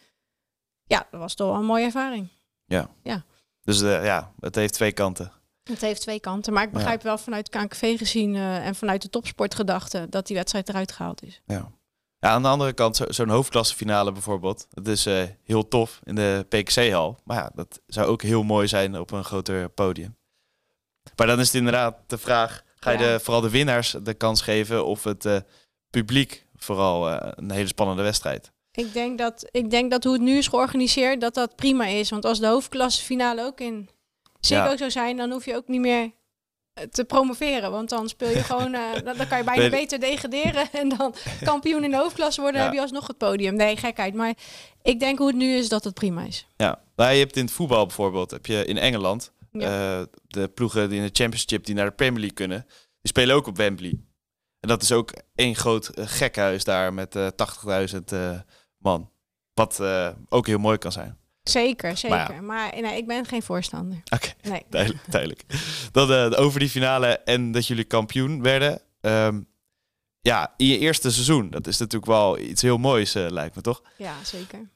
Ja, dat was toch wel een mooie ervaring. Dus eh, ja, het heeft twee kanten. Het heeft twee kanten. Maar ik begrijp wel vanuit KNKV gezien eh, en vanuit de topsportgedachte dat die wedstrijd eruit gehaald is. Ja. Ja, aan de andere kant, zo- zo'n hoofdklassefinale bijvoorbeeld. Het is eh, heel tof in de PKC-hal. Maar ja, dat zou ook heel mooi zijn op een groter podium. Maar dan is het inderdaad de vraag... ga je Ja. de, vooral de winnaars de kans geven... of het eh, publiek vooral een hele spannende wedstrijd? Ik denk, dat, ik denk dat hoe het nu is georganiseerd, dat dat prima is. Want als de hoofdklassefinale ook in Ziggo Ja. zou zijn, dan hoef je ook niet meer eh, te promoveren. Want dan speel je gewoon, eh, dan, dan kan je bijna beter degraderen en dan kampioen in de hoofdklasse worden. Ja. heb je alsnog het podium. Nee, gekheid. Maar ik denk hoe het nu is, dat het prima is. Ja, maar je hebt in het voetbal bijvoorbeeld... heb je in Engeland Ja. eh, de ploegen die in de Championship... die naar de Premier League kunnen... die spelen ook op Wembley. En dat is ook één groot gekhuis daar met eh 80.000 eh, man. Wat ook heel mooi kan zijn. Zeker, zeker. Maar nee, ik ben geen voorstander. Oké, Nee. duidelijk. duidelijk. Dan eh, over die finale en dat jullie kampioen werden. Ehm, ja, in je eerste seizoen. Dat is natuurlijk wel iets heel moois, eh, lijkt me toch? Ja, zeker.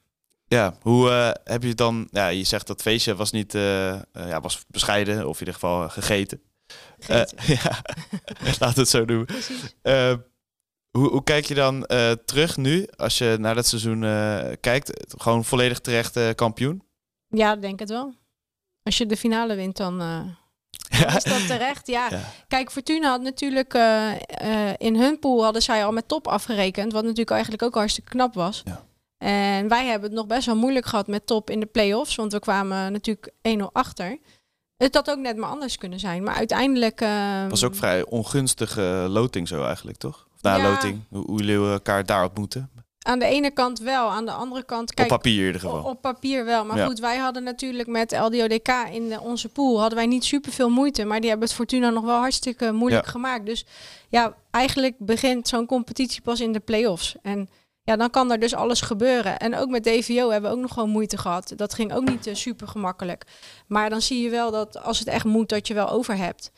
Ja, hoe eh, heb je het dan... Ja, je zegt dat feestje was niet... ja, was bescheiden, of in ieder geval gegeten. Gegeten. ja, laat het zo doen. Precies. Hoe, hoe kijk je dan eh, terug nu, als je naar dat seizoen eh, kijkt? Gewoon volledig terecht eh, kampioen? Ja, denk het wel. Als je de finale wint, dan Ja. is dat terecht. Ja, Ja. kijk, Fortuna had natuurlijk in hun pool hadden zij al met top afgerekend, wat natuurlijk eigenlijk ook hartstikke knap was. Ja. En wij hebben het nog best wel moeilijk gehad met top in de play-offs, want we kwamen natuurlijk 1-0 achter. Het had ook net maar anders kunnen zijn, maar uiteindelijk. eh, was ook vrij ongunstige loting zo eigenlijk, toch? Of na Ja. loting, hoe, hoe jullie elkaar daar ontmoeten. Aan de ene kant wel, aan de andere kant. Kijk, Op papier in ieder geval. Op, op papier wel. Maar Ja. goed, wij hadden natuurlijk met LDODK in de, onze pool hadden wij niet super veel moeite. Maar die hebben het Fortuna nog wel hartstikke moeilijk Ja. gemaakt. Dus ja, eigenlijk begint zo'n competitie pas in de play-offs. En ja, dan kan er dus alles gebeuren. En ook met DVO hebben we ook nog gewoon moeite gehad. Dat ging ook niet eh, super gemakkelijk. Maar dan zie je wel dat als het echt moet, dat je wel over hebt.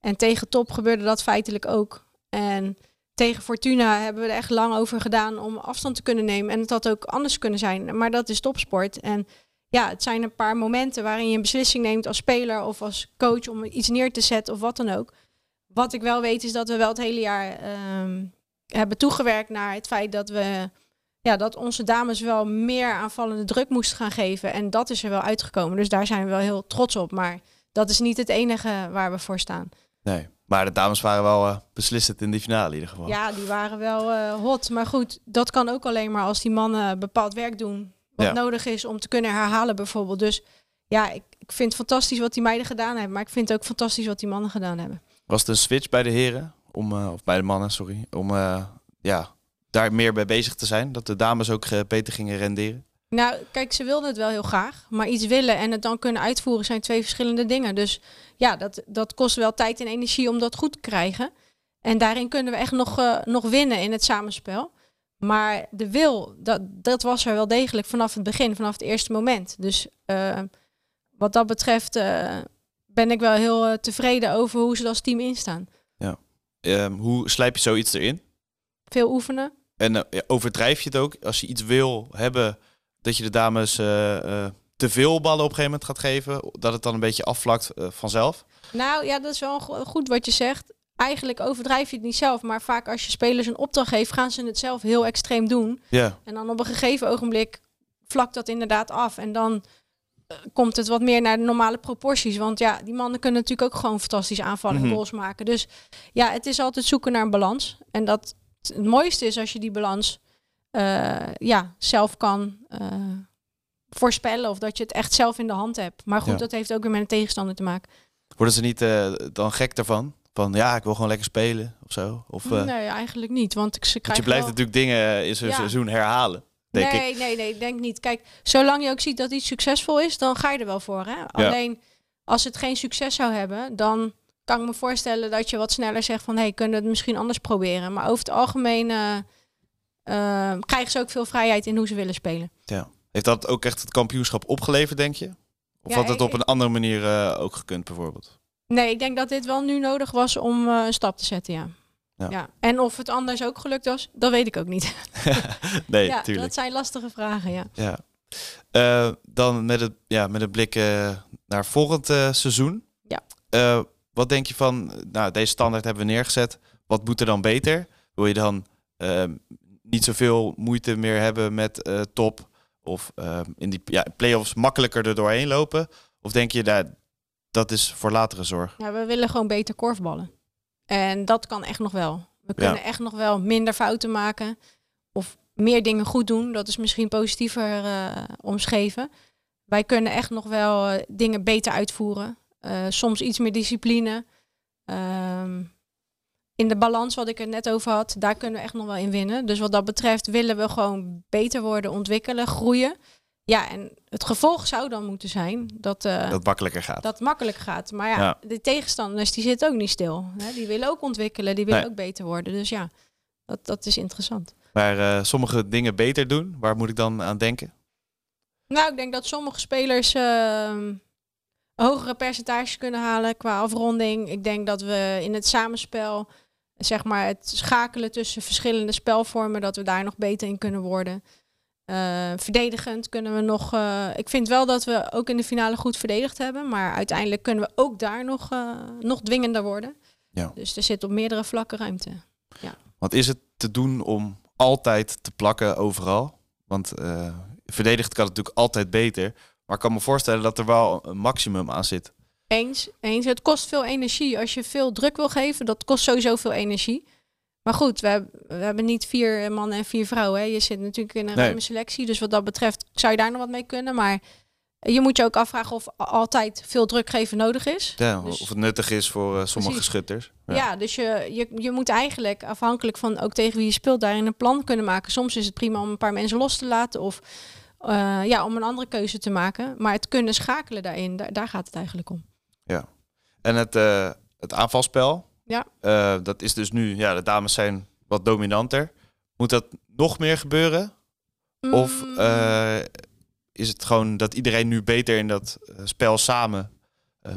En tegen top gebeurde dat feitelijk ook. En tegen Fortuna hebben we er echt lang over gedaan om afstand te kunnen nemen. En het had ook anders kunnen zijn. Maar dat is topsport. En ja, het zijn een paar momenten waarin je een beslissing neemt als speler of als coach om iets neer te zetten of wat dan ook. Wat ik wel weet is dat we wel het hele jaar ehm, hebben toegewerkt naar het feit dat we ja, dat onze dames wel meer aanvallende druk moesten gaan geven. En dat is er wel uitgekomen. Dus daar zijn we wel heel trots op. Maar dat is niet het enige waar we voor staan. Nee, maar de dames waren wel eh, beslissend in die finale in ieder geval. Ja, die waren wel eh, hot. Maar goed, dat kan ook alleen maar als die mannen bepaald werk doen. Wat Ja. nodig is om te kunnen herhalen bijvoorbeeld. Dus ja, ik, ik vind het fantastisch wat die meiden gedaan hebben. Maar ik vind het ook fantastisch wat die mannen gedaan hebben. Was het een switch bij de heren, om, eh, of bij de mannen, sorry, om ja, daar meer bij bezig te zijn? Dat de dames ook beter gingen renderen? Nou, kijk, ze wilden het wel heel graag. Maar iets willen en het dan kunnen uitvoeren zijn twee verschillende dingen. Dus ja, dat, dat kost wel tijd en energie om dat goed te krijgen. En daarin kunnen we echt nog, eh, nog winnen in het samenspel. Maar de wil, dat, dat was er wel degelijk vanaf het begin, vanaf het eerste moment. Dus eh, wat dat betreft eh, ben ik wel heel tevreden over hoe ze als team instaan. Ehm, hoe slijp je zoiets erin? Veel oefenen. En ja, overdrijf je het ook als je iets wil hebben dat je de dames eh, eh, te veel ballen op een gegeven moment gaat geven, dat het dan een beetje afvlakt eh, vanzelf? Nou ja, dat is wel go- goed wat je zegt. Eigenlijk overdrijf je het niet zelf, maar vaak als je spelers een opdracht geeft, gaan ze het zelf heel extreem doen. Ja, En dan op een gegeven ogenblik vlakt dat inderdaad af. En dan komt het wat meer naar de normale proporties. Want ja, die mannen kunnen natuurlijk ook gewoon fantastisch aanvallen en Mhm. goals maken. Dus ja, het is altijd zoeken naar een balans. En dat het mooiste is als je die balans eh, ja, zelf kan eh, voorspellen. Of dat je het echt zelf in de hand hebt. Maar goed, Ja. dat heeft ook weer met een tegenstander te maken. worden ze niet eh, dan gek daarvan? Van ja, ik wil gewoon lekker spelen of zo? Of, nee, eigenlijk niet. Want ik, ze krijgen je blijft wel- natuurlijk dingen in zo'n Ja. seizoen herhalen, denk nee, ik. nee, nee, ik denk niet. Kijk, zolang je ook ziet dat iets succesvol is, dan ga je er wel voor. Hè? Alleen als het geen succes zou hebben, dan kan ik me voorstellen dat je wat sneller zegt van hé, hey, kunnen we het misschien anders proberen. Maar over het algemeen krijgen ze ook veel vrijheid in hoe ze willen spelen. Heeft dat ook echt het kampioenschap opgeleverd, denk je? Of Ja, had het op een andere manier eh, ook gekund, bijvoorbeeld? Nee, ik denk dat dit wel nu nodig was om eh, een stap te zetten, ja. Ja. ja. En of het anders ook gelukt was, dat weet ik ook niet. nee, ja, tuurlijk. dat zijn lastige vragen, ja. Ja. Eh, dan met het, ja, met een blik naar volgend seizoen. Ja. wat denk je van, nou, deze standaard hebben we neergezet. Wat moet er dan beter? Wil je dan uh, niet zoveel moeite meer hebben met uh, top? Of uh, in die ja, play-offs makkelijker er doorheen lopen? Of denk je, dat dat is voor latere zorg? Ja, we willen gewoon beter korfballen. En dat kan echt nog wel. We kunnen ja. echt nog wel minder fouten maken. Of meer dingen goed doen. Dat is misschien positiever uh, omschreven. Wij kunnen echt nog wel dingen beter uitvoeren. Soms iets meer discipline. Ehm, in de balans wat ik er net over had, daar kunnen we echt nog wel in winnen. Dus wat dat betreft willen we gewoon beter worden, ontwikkelen, groeien. Ja, en het gevolg zou dan moeten zijn dat uh, dat makkelijker gaat. Dat makkelijker gaat. Maar ja, ja, de tegenstanders die zitten ook niet stil. Hè? Die willen ook ontwikkelen, die willen nee. ook beter worden. Dus ja, dat, dat is interessant. Maar uh, sommige dingen beter doen, waar moet ik dan aan denken? Nou, ik denk dat sommige spelers uh, hogere percentages kunnen halen qua afronding. Ik denk dat we in het samenspel, zeg maar het schakelen tussen verschillende spelvormen, dat we daar nog beter in kunnen worden. Uh, verdedigend kunnen we nog. Uh, ik vind wel dat we ook in de finale goed verdedigd hebben. Maar uiteindelijk kunnen we ook daar nog, uh, nog dwingender worden. Ja. Dus er zit op meerdere vlakken ruimte. Ja. Want is het te doen om altijd te plakken overal? Want verdedigd kan het natuurlijk altijd beter. Maar ik kan me voorstellen dat er wel een maximum aan zit. Eens, eens. Het kost veel energie. Als je veel druk wil geven, dat kost sowieso veel energie. Maar goed, we, hebben, we hebben niet vier mannen en vier vrouwen. Hè. Je zit natuurlijk in een Nee. ruime selectie. Dus wat dat betreft zou je daar nog wat mee kunnen. Maar je moet je ook afvragen of altijd veel druk geven nodig is. Ja, Dus- of het nuttig is voor eh, sommige Precies. schutters. Ja, dus je, je, je moet eigenlijk afhankelijk van ook tegen wie je speelt daarin een plan kunnen maken. Soms is het prima om een paar mensen los te laten of eh, ja, om een andere keuze te maken. Maar het kunnen schakelen daarin, daar, daar gaat het eigenlijk om. En het, eh, het aanvalspel, Ja. eh, dat is dus nu, ja, de dames zijn wat dominanter. Moet dat nog meer gebeuren? Of Mm, eh, is het gewoon dat iedereen nu beter in dat spel samen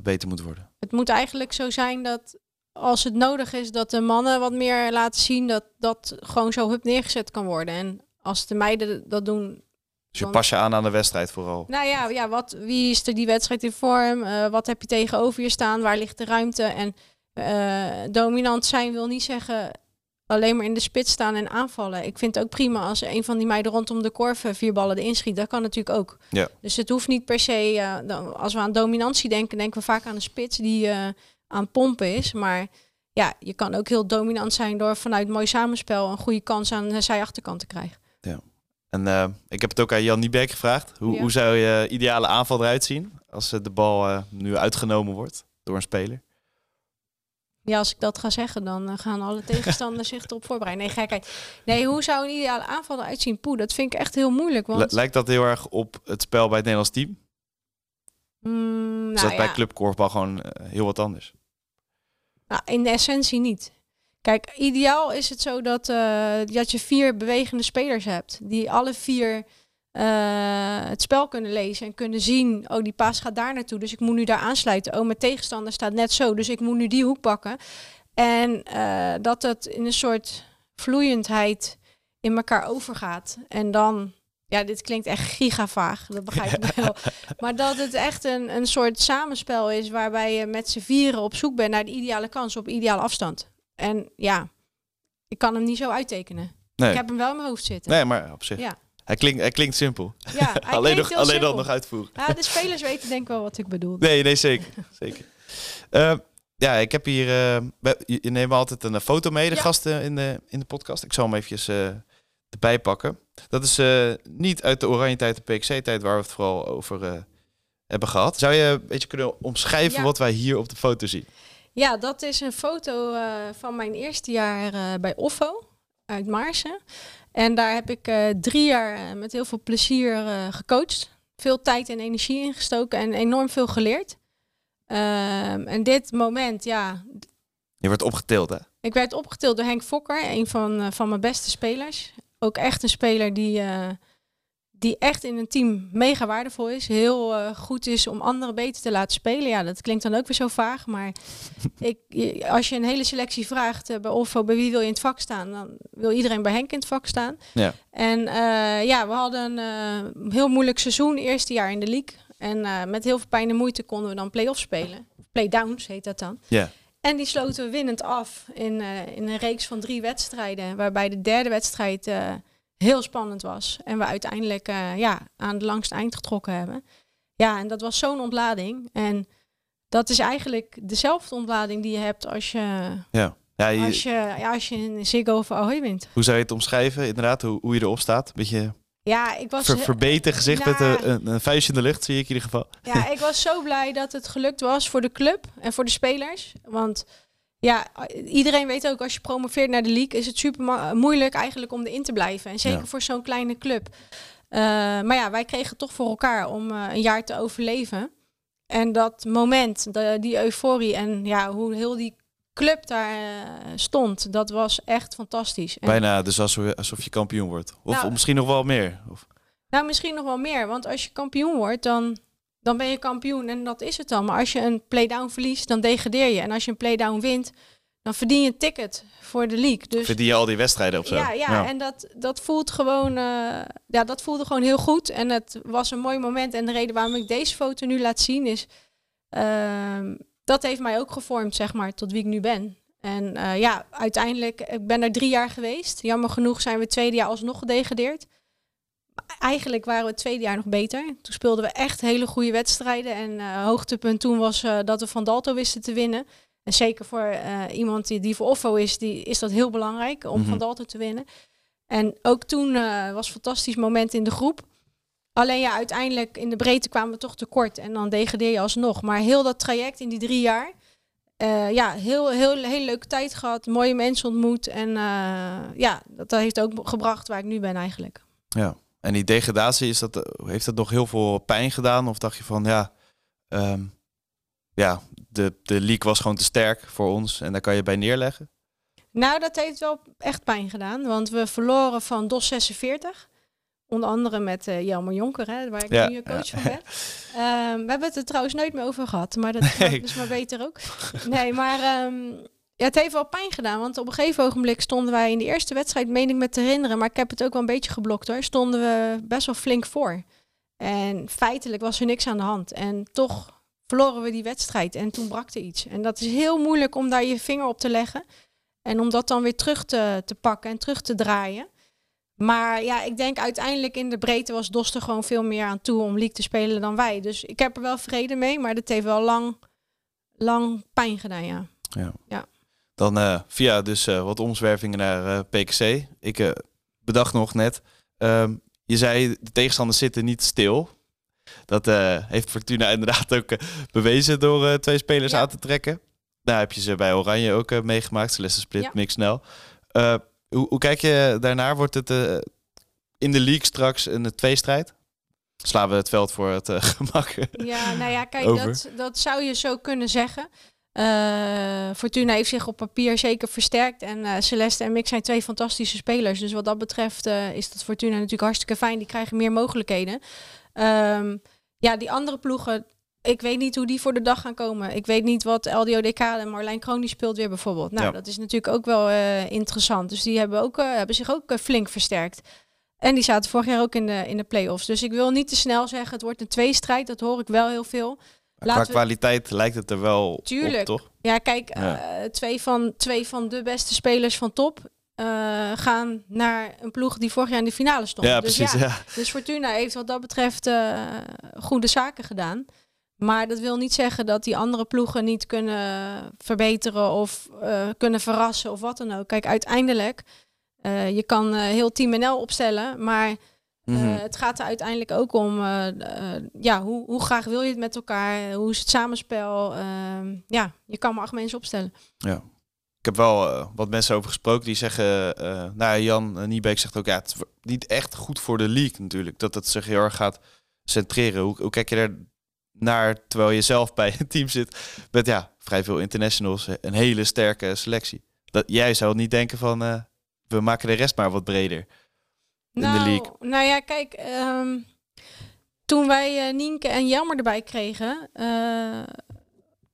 beter moet worden? Het moet eigenlijk zo zijn dat als het nodig is dat de mannen wat meer laten zien dat dat gewoon zo hup neergezet kan worden. En als de meiden dat doen, Dus je pas je aan aan de wedstrijd vooral. Nou ja, ja wat, wie is er die wedstrijd in vorm? Eh, wat heb je tegenover je staan? Waar ligt de ruimte? En eh, dominant zijn wil niet zeggen alleen maar in de spits staan en aanvallen. Ik vind het ook prima als een van die meiden rondom de korf eh, vier ballen erin schiet. Dat kan natuurlijk ook. Ja. Dus het hoeft niet per se... als we aan dominantie denken, denken we vaak aan de spits die aan pompen is. Maar ja, je kan ook heel dominant zijn door vanuit mooi samenspel een goede kans aan de zijachterkant te krijgen. En eh, ik heb het ook aan Jan Niebeek gevraagd. Hoe, Ja. hoe zou je ideale aanval eruit zien als eh, de bal eh, nu uitgenomen wordt door een speler? Ja, als ik dat ga zeggen, dan gaan alle tegenstanders zich erop voorbereiden. Nee, gekheid. Nee, hoe zou een ideale aanval eruit zien? Poeh, dat vind ik echt heel moeilijk. Want Li- Lijkt dat heel erg op het spel bij het Nederlands team? mm, Is nou, dat bij ja, clubkorfbal gewoon heel wat anders? nou, in de essentie niet. Kijk, ideaal is het zo dat, eh, dat je vier bewegende spelers hebt. Die alle vier eh, het spel kunnen lezen en kunnen zien... oh, die paas gaat daar naartoe, dus ik moet nu daar aansluiten. Oh, mijn tegenstander staat net zo, dus ik moet nu die hoek pakken. En eh, dat het in een soort vloeiendheid in elkaar overgaat. En dan... Ja, dit klinkt echt gigavaag, dat begrijp ik wel. Maar dat het echt een, een soort samenspel is waarbij je met z'n vieren op zoek bent naar de ideale kans op ideale afstand. En ja, ik kan hem niet zo uittekenen. Nee, Ik heb hem wel in mijn hoofd zitten. nee maar op zich. Ja, Hij, klinkt, hij klinkt simpel. ja hij alleen klinkt nog, alleen simpel. dan nog uitvoeren. Ja, de spelers weten denk ik wel wat ik bedoel. Nee, nee, zeker. zeker. Eh, ja, ik heb hier... eh, je, neemt altijd een eh, foto mee, de Ja. gasten in de, in de podcast. Ik zal hem eventjes erbij pakken. Dat is niet uit de Oranje tijd, de PXC-tijd, waar we het vooral over hebben gehad. Zou je een beetje kunnen omschrijven Ja. wat wij hier op de foto zien? Ja, dat is een foto eh, van mijn eerste jaar eh, bij Offo uit Maarsen. En daar heb ik eh, drie jaar met heel veel plezier gecoacht. Veel tijd en energie ingestoken en enorm veel geleerd. Ehm, en dit moment, ja, Je wordt opgetild, hè? Ik werd opgetild door Henk Fokker, een van, van mijn beste spelers. Ook echt een speler die, die echt in een team mega waardevol is. Heel eh, goed is om anderen beter te laten spelen. Ja, dat klinkt dan ook weer zo vaag. Maar ik, als je een hele selectie vraagt eh, bij Offo, bij wie wil je in het vak staan? Dan wil iedereen bij Henk in het vak staan. Ja. En eh, ja, we hadden een heel moeilijk seizoen, eerste jaar in de league. En met heel veel pijn en moeite konden we dan play-off spelen. playdowns heet dat dan. Ja. En die sloten we winnend af in, in een reeks van drie wedstrijden. Waarbij de derde wedstrijd heel spannend was. En we uiteindelijk eh, ja, aan de langste eind getrokken hebben. Ja, en dat was zo'n ontlading. En dat is eigenlijk dezelfde ontlading die je hebt als je, Ja. Ja, je- als je, ja, als je in Ziggo of Ahoy wint. hoe zou je het omschrijven? Inderdaad, hoe, hoe je erop staat. Beetje Ja, ik was, ver, verbeten gezicht met nou, een, een, een vuistje in de lucht, zie ik in ieder geval. ja, ik was zo blij dat het gelukt was voor de club en voor de spelers. Want ja, iedereen weet ook, als je promoveert naar de league, is het super moeilijk eigenlijk om erin te blijven. En zeker Ja. voor zo'n kleine club. Eh, maar ja, wij kregen toch voor elkaar om eh, een jaar te overleven. En dat moment, de, die euforie en ja, hoe heel die club daar eh, stond, dat was echt fantastisch. Bijna dus alsof, alsof je kampioen wordt. Of, Nou, of misschien nog wel meer. Of, Nou, misschien nog wel meer. Want als je kampioen wordt, dan, dan ben je kampioen en dat is het dan. Maar als je een playdown verliest, dan degradeer je. En als je een playdown wint, dan verdien je een ticket voor de league. Dus verdien je al die wedstrijden of zo? ja, ja, en dat, dat voelt gewoon, eh, ja, dat voelde gewoon heel goed. En het was een mooi moment. En de reden waarom ik deze foto nu laat zien is, ehm, dat heeft mij ook gevormd, zeg maar, tot wie ik nu ben. En eh, ja, uiteindelijk, ik ben er drie jaar geweest. Jammer genoeg zijn we het tweede jaar alsnog gedegradeerd. Eigenlijk waren we het tweede jaar nog beter. Toen speelden we echt hele goede wedstrijden. En eh, hoogtepunt toen was eh, dat we van Dalto wisten te winnen. En zeker voor eh, iemand die, die voor Offo is, die, is dat heel belangrijk om Mhm. van Dalto te winnen. En ook toen was een fantastisch moment in de groep. Alleen ja, uiteindelijk in de breedte kwamen we toch tekort. En dan degradeer je alsnog. Maar heel dat traject in die drie jaar. ja, heel, heel, heel leuke tijd gehad. Mooie mensen ontmoet. En ja, dat heeft ook gebracht waar ik nu ben eigenlijk. Ja. En die degradatie, is dat, heeft dat nog heel veel pijn gedaan? Of dacht je van, ja, ehm, ja de, de league was gewoon te sterk voor ons en daar kan je bij neerleggen? Nou, dat heeft wel echt pijn gedaan. Want we verloren van DOS 46. Onder andere met eh Jelmer Jonker, hè, waar ik Ja, nu coach ja. van ben. Ehm, we hebben het er trouwens nooit meer over gehad. Maar dat Nee. is maar beter ook. Nee, maar ehm, ja, het heeft wel pijn gedaan. Want op een gegeven ogenblik stonden wij in de eerste wedstrijd, meen ik me te herinneren. Maar ik heb het ook wel een beetje geblokt hoor. Stonden we best wel flink voor. En feitelijk was er niks aan de hand. En toch verloren we die wedstrijd. En toen brak er iets. En dat is heel moeilijk om daar je vinger op te leggen. En om dat dan weer terug te, te pakken en terug te draaien. Maar ja, ik denk uiteindelijk in de breedte was Dos er gewoon veel meer aan toe om league te spelen dan wij. Dus ik heb er wel vrede mee, maar dat heeft wel lang, lang pijn gedaan, ja. Dan eh, via dus eh, wat omzwervingen naar eh, PKC. Ik bedacht nog net, ehm, je zei de tegenstanders zitten niet stil. Dat heeft Fortuna inderdaad ook bewezen door twee spelers Ja. aan te trekken. Daar heb je ze bij Oranje ook meegemaakt. Celeste Split, Ja. Mix snel. Hoe, hoe kijk je daarnaar? Wordt het in de league straks een tweestrijd? Slaan we het veld voor het gemak? Ja, nou ja, kijk, dat, dat zou je zo kunnen zeggen. Eh, Fortuna heeft zich op papier zeker versterkt. En eh, Celeste en Mick zijn twee fantastische spelers. Dus wat dat betreft eh, is dat Fortuna natuurlijk hartstikke fijn. Die krijgen meer mogelijkheden. Ehm, ja, die andere ploegen, ik weet niet hoe die voor de dag gaan komen. Ik weet niet wat LDODK en Marlijn Kroon die speelt weer bijvoorbeeld. Nou, Ja. dat is natuurlijk ook wel interessant. Dus die hebben, ook, hebben zich ook flink versterkt. En die zaten vorig jaar ook in de, in de play-offs. Dus ik wil niet te snel zeggen, het wordt een tweestrijd. Dat hoor ik wel heel veel. Qua we- kwaliteit lijkt het er wel op, Tuurlijk. toch? Ja, kijk, Ja. eh, twee, van, twee van de beste spelers van top eh, gaan naar een ploeg die vorig jaar in de finale stond. Ja, dus precies. Ja, Ja. dus Fortuna heeft wat dat betreft eh, goede zaken gedaan. Maar dat wil niet zeggen dat die andere ploegen niet kunnen verbeteren of kunnen verrassen of wat dan ook. Kijk, uiteindelijk, je kan heel Team NL opstellen, maar eh, Mhm. het gaat er uiteindelijk ook om, eh, eh, ja, hoe, hoe graag wil je het met elkaar? Hoe is het samenspel? Ehm, ja, je kan maar acht mensen opstellen. Ik heb wel wat mensen over gesproken die zeggen, nou Jan Niebeek zegt ook, ja, het is niet echt goed voor de league natuurlijk, dat het zich heel erg gaat centreren. Hoe, hoe kijk je er naar, terwijl je zelf bij een team zit met ja, vrij veel internationals, een hele sterke selectie. Dat, jij zou niet denken van, we maken de rest maar wat breder. In de nou, league. Nou ja, kijk, ehm, toen wij eh, Nienke en Jelmer erbij kregen, eh,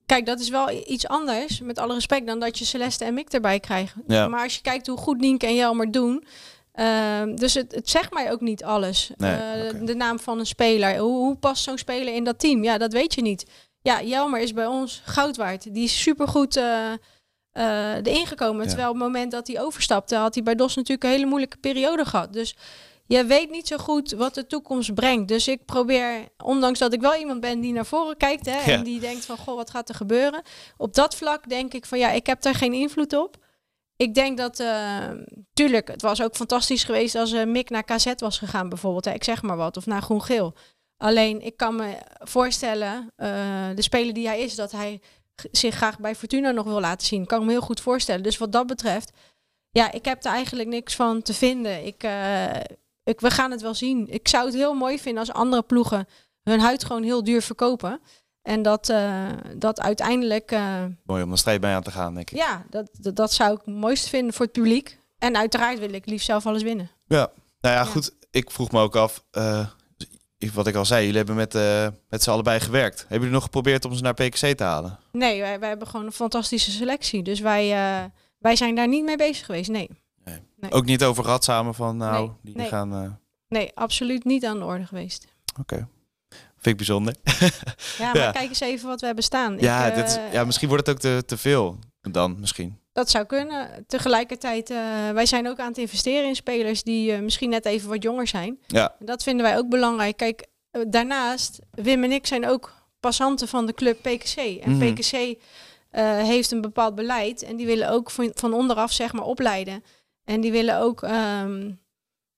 kijk, dat is wel iets anders, met alle respect, dan dat je Celeste en Mick erbij krijgt. Ja. Maar als je kijkt hoe goed Nienke en Jelmer doen, ehm, dus het, het zegt mij ook niet alles. Nee, Eh. De naam van een speler, hoe, hoe past zo'n speler in dat team? Ja, dat weet je niet. Ja, Jelmer is bij ons goud waard. Die is supergoed eh eh erin gekomen. Ja. Terwijl op het moment dat hij overstapte, had hij bij DOS natuurlijk een hele moeilijke periode gehad. Dus je weet niet zo goed wat de toekomst brengt. Dus ik probeer, ondanks dat ik wel iemand ben die naar voren kijkt hè, Ja. en die denkt van, goh, wat gaat er gebeuren? Op dat vlak denk ik van, ja, ik heb daar geen invloed op. Ik denk dat, eh, tuurlijk, het was ook fantastisch geweest als eh, Mick naar KZ was gegaan bijvoorbeeld. Hè, ik zeg maar wat, of naar Groen-Geel. Alleen, ik kan me voorstellen, de speler die hij is, dat hij zich graag bij Fortuna nog wil laten zien. Kan ik me heel goed voorstellen. Dus wat dat betreft, ja, ik heb er eigenlijk niks van te vinden. Ik, eh, ik, we gaan het wel zien. Ik zou het heel mooi vinden als andere ploegen hun huid gewoon heel duur verkopen. En dat, eh, dat uiteindelijk, eh, Mooi om een strijd bij aan te gaan, denk ik. ja, dat, dat, dat zou ik het mooiste vinden voor het publiek. En uiteraard wil ik liefst zelf alles winnen. Ja. Nou ja, Ja. goed. Ik vroeg me ook af, wat ik al zei, jullie hebben met, eh, met z'n allebei gewerkt. Hebben jullie nog geprobeerd om ze naar PKC te halen? Nee, wij, wij hebben gewoon een fantastische selectie. Dus wij, eh, wij zijn daar niet mee bezig geweest. Nee, Nee. Ook niet over gehad samen van, nou, Nee, die nee. gaan... eh, nee, absoluut niet aan de orde geweest. Oké. Vind ik bijzonder. Ja, maar Ja. kijk eens even wat we hebben staan. ja, Ik, dit is- ja, misschien wordt het ook te, te veel dan, misschien. Dat zou kunnen. Tegelijkertijd, eh, wij zijn ook aan het investeren in spelers die eh, misschien net even wat jonger zijn. Ja, En dat vinden wij ook belangrijk. Kijk, eh, daarnaast, Wim en ik zijn ook passanten van de club PKC. En. PKC eh, heeft een bepaald beleid en die willen ook van, van onderaf zeg maar opleiden. En die willen ook ehm,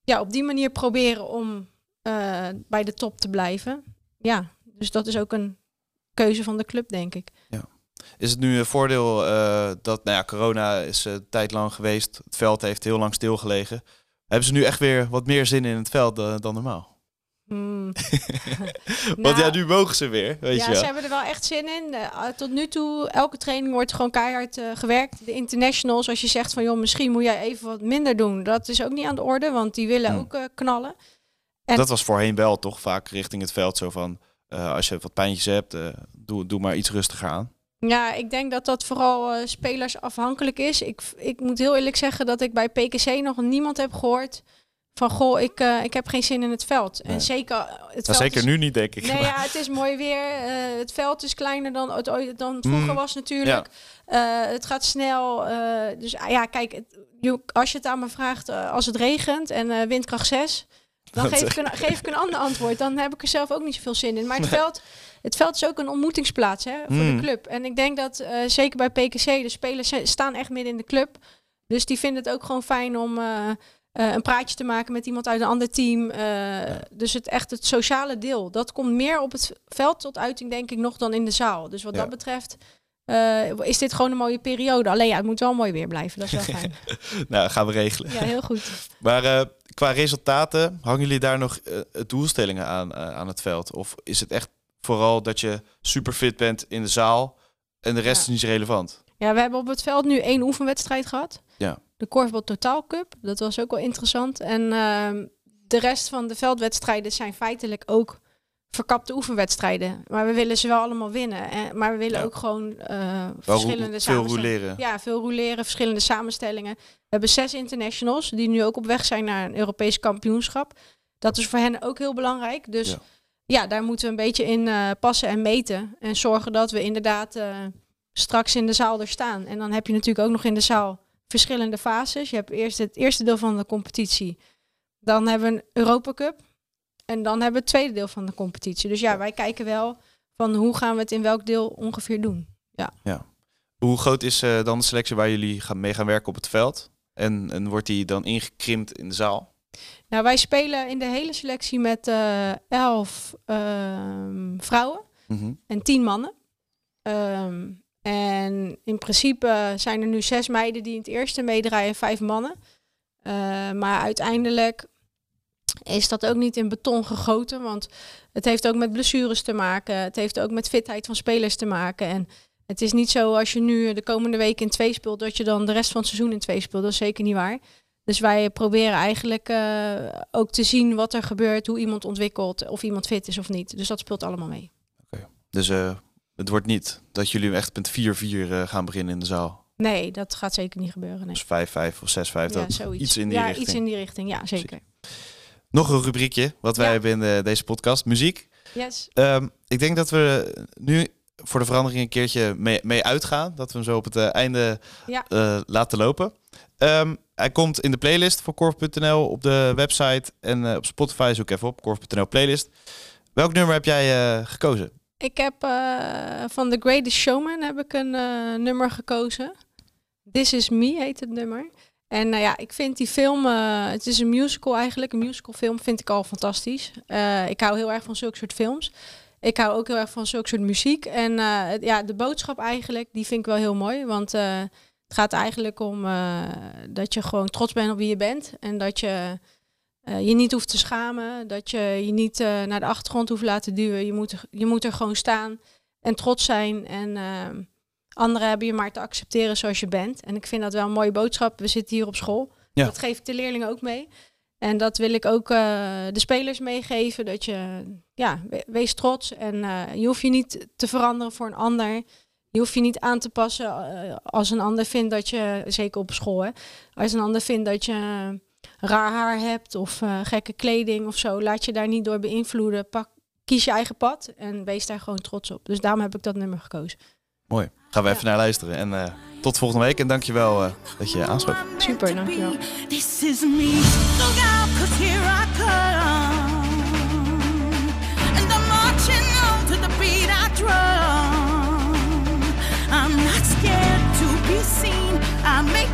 ja, op die manier proberen om bij de top te blijven. Ja, dus dat is ook een keuze van de club, denk ik. Is het nu een voordeel eh, dat, nou ja, corona is eh, een tijd lang geweest. Het veld heeft heel lang stilgelegen. Hebben ze nu echt weer wat meer zin in het veld eh, dan normaal? Hmm. Want Nou, ja, nu mogen ze weer, weet ja, je wel. ze hebben er wel echt zin in. Eh, tot nu toe, elke training wordt gewoon keihard eh, gewerkt. De internationals, als je zegt van joh, misschien moet jij even wat minder doen. Dat is ook niet aan de orde, want die willen Hmm. ook eh, knallen. en- Dat was voorheen wel toch vaak richting het veld zo van... eh, als je wat pijntjes hebt, eh, doe, doe maar iets rustiger aan. Ja, ik denk dat dat vooral eh, spelersafhankelijk is. Ik, ik moet heel eerlijk zeggen dat ik bij PKC nog niemand heb gehoord van goh, ik, eh, ik heb geen zin in het veld. Nee. En zeker het veld zeker is- nu niet, denk ik. Nee, ja, het is mooi weer. eh, het veld is kleiner dan het, ooit- dan het vroeger Mm. was natuurlijk. Het gaat snel. dus ah, ja, kijk, het- als je het aan me vraagt, als het regent en windkracht 6, dan geef ik, een, geef ik een ander antwoord. Dan heb ik er zelf ook niet zoveel zin in. Maar het veld, het veld is ook een ontmoetingsplaats hè, voor Mm. de club. En ik denk dat eh, zeker bij PKC, de spelers staan echt midden in de club. Dus die vinden het ook gewoon fijn om eh, eh, een praatje te maken met iemand uit een ander team. Dus het echt het sociale deel. Dat komt meer op het veld tot uiting, denk ik, nog dan in de zaal. Dus wat Ja. dat betreft is dit gewoon een mooie periode. Alleen ja, het moet wel mooi weer blijven. Dat is wel fijn. nou, gaan we regelen. ja, heel goed. Maar qua resultaten, hangen jullie daar nog eh, doelstellingen aan, aan het veld? Of is het echt vooral dat je super fit bent in de zaal en de rest Ja. is niet zo relevant? Ja, we hebben op het veld nu één oefenwedstrijd gehad. Ja. De Korfbal Totaal Cup. Dat was ook wel interessant. En ehm, de rest van de veldwedstrijden zijn feitelijk ook verkapte oefenwedstrijden. Maar we willen ze wel allemaal winnen. En, maar we willen Ja. ook gewoon Wel verschillende veel. Ja, veel roleren, verschillende samenstellingen. We hebben zes internationals die nu ook op weg zijn naar een Europees kampioenschap. Dat is voor hen ook heel belangrijk. Dus Ja. Ja, daar moeten we een beetje in eh, passen en meten. En zorgen dat we inderdaad eh, straks in de zaal er staan. En dan heb je natuurlijk ook nog in de zaal verschillende fases. Je hebt eerst het eerste deel van de competitie. Dan hebben we een Europa Cup. En dan hebben we het tweede deel van de competitie. Dus ja, wij kijken wel van hoe gaan we het in welk deel ongeveer doen. Hoe groot is eh, dan de selectie waar jullie gaan, mee gaan werken op het veld? En, en wordt die dan ingekrimpt in de zaal? Nou, wij spelen in de hele selectie met eh, elf ehm, vrouwen Mhm. en tien mannen. Ehm, en in principe zijn er nu zes meiden die in het eerste meedraaien en vijf mannen. Eh, maar uiteindelijk is dat ook niet in beton gegoten. Want het heeft ook met blessures te maken. Het heeft ook met fitheid van spelers te maken. En het is niet zo als je nu de komende week in twee speelt, dat je dan de rest van het seizoen in twee speelt. Dat is zeker niet waar. Dus wij proberen eigenlijk eh, ook te zien wat er gebeurt, hoe iemand ontwikkelt, of iemand fit is of niet. Dus dat speelt allemaal mee. Dus eh, het wordt niet dat jullie echt met 4-4 eh, gaan beginnen in de zaal. Nee, dat gaat zeker niet gebeuren. Nee. Dus 5-5 of 6-5. Ja, dat- zoiets. iets in die ja, richting. iets in die richting. Ja, zeker. Nog een rubriekje wat wij Ja. hebben in de- deze podcast. Muziek. Yes. Ehm, ik denk dat we nu voor de verandering een keertje mee, mee uitgaan. Dat we hem zo op het einde ja. laten lopen. Um, hij komt in de playlist voor Korf.nl op de website en op Spotify. Zoek even op Korf.nl playlist. Welk nummer heb jij gekozen? Ik heb van The Greatest Showman heb ik een nummer gekozen. This Is Me heet het nummer. En nou ja, ik vind die film, uh, het is een musical eigenlijk, een musical film vind ik al fantastisch. Uh, ik hou heel erg van zulke soort films. Ik hou ook heel erg van zulke soort muziek. En uh, ja, de boodschap eigenlijk, die vind ik wel heel mooi. Want het gaat eigenlijk om dat je gewoon trots bent op wie je bent. En dat je je niet hoeft te schamen. Dat je je niet naar de achtergrond hoeft laten duwen. Je moet, je moet er gewoon staan en trots zijn. En Anderen hebben je maar te accepteren zoals je bent. En ik vind dat wel een mooie boodschap. We zitten hier op school. Ja. Dat geef ik de leerlingen ook mee. En dat wil ik ook uh, de spelers meegeven. Dat je, ja, wees trots. En uh, je hoeft je niet te veranderen voor een ander. Je hoeft je niet aan te passen uh, als een ander vindt dat je, zeker op school, hè, als een ander vindt dat je raar haar hebt of gekke kleding of zo. Laat je daar niet door beïnvloeden. Pak, kies je eigen pad en wees daar gewoon trots op. Dus daarom heb ik dat nummer gekozen. Mooi. Gaan we even naar luisteren. En tot volgende week en dankjewel wel dat je aansprak. Super, dankjewel. I to be make.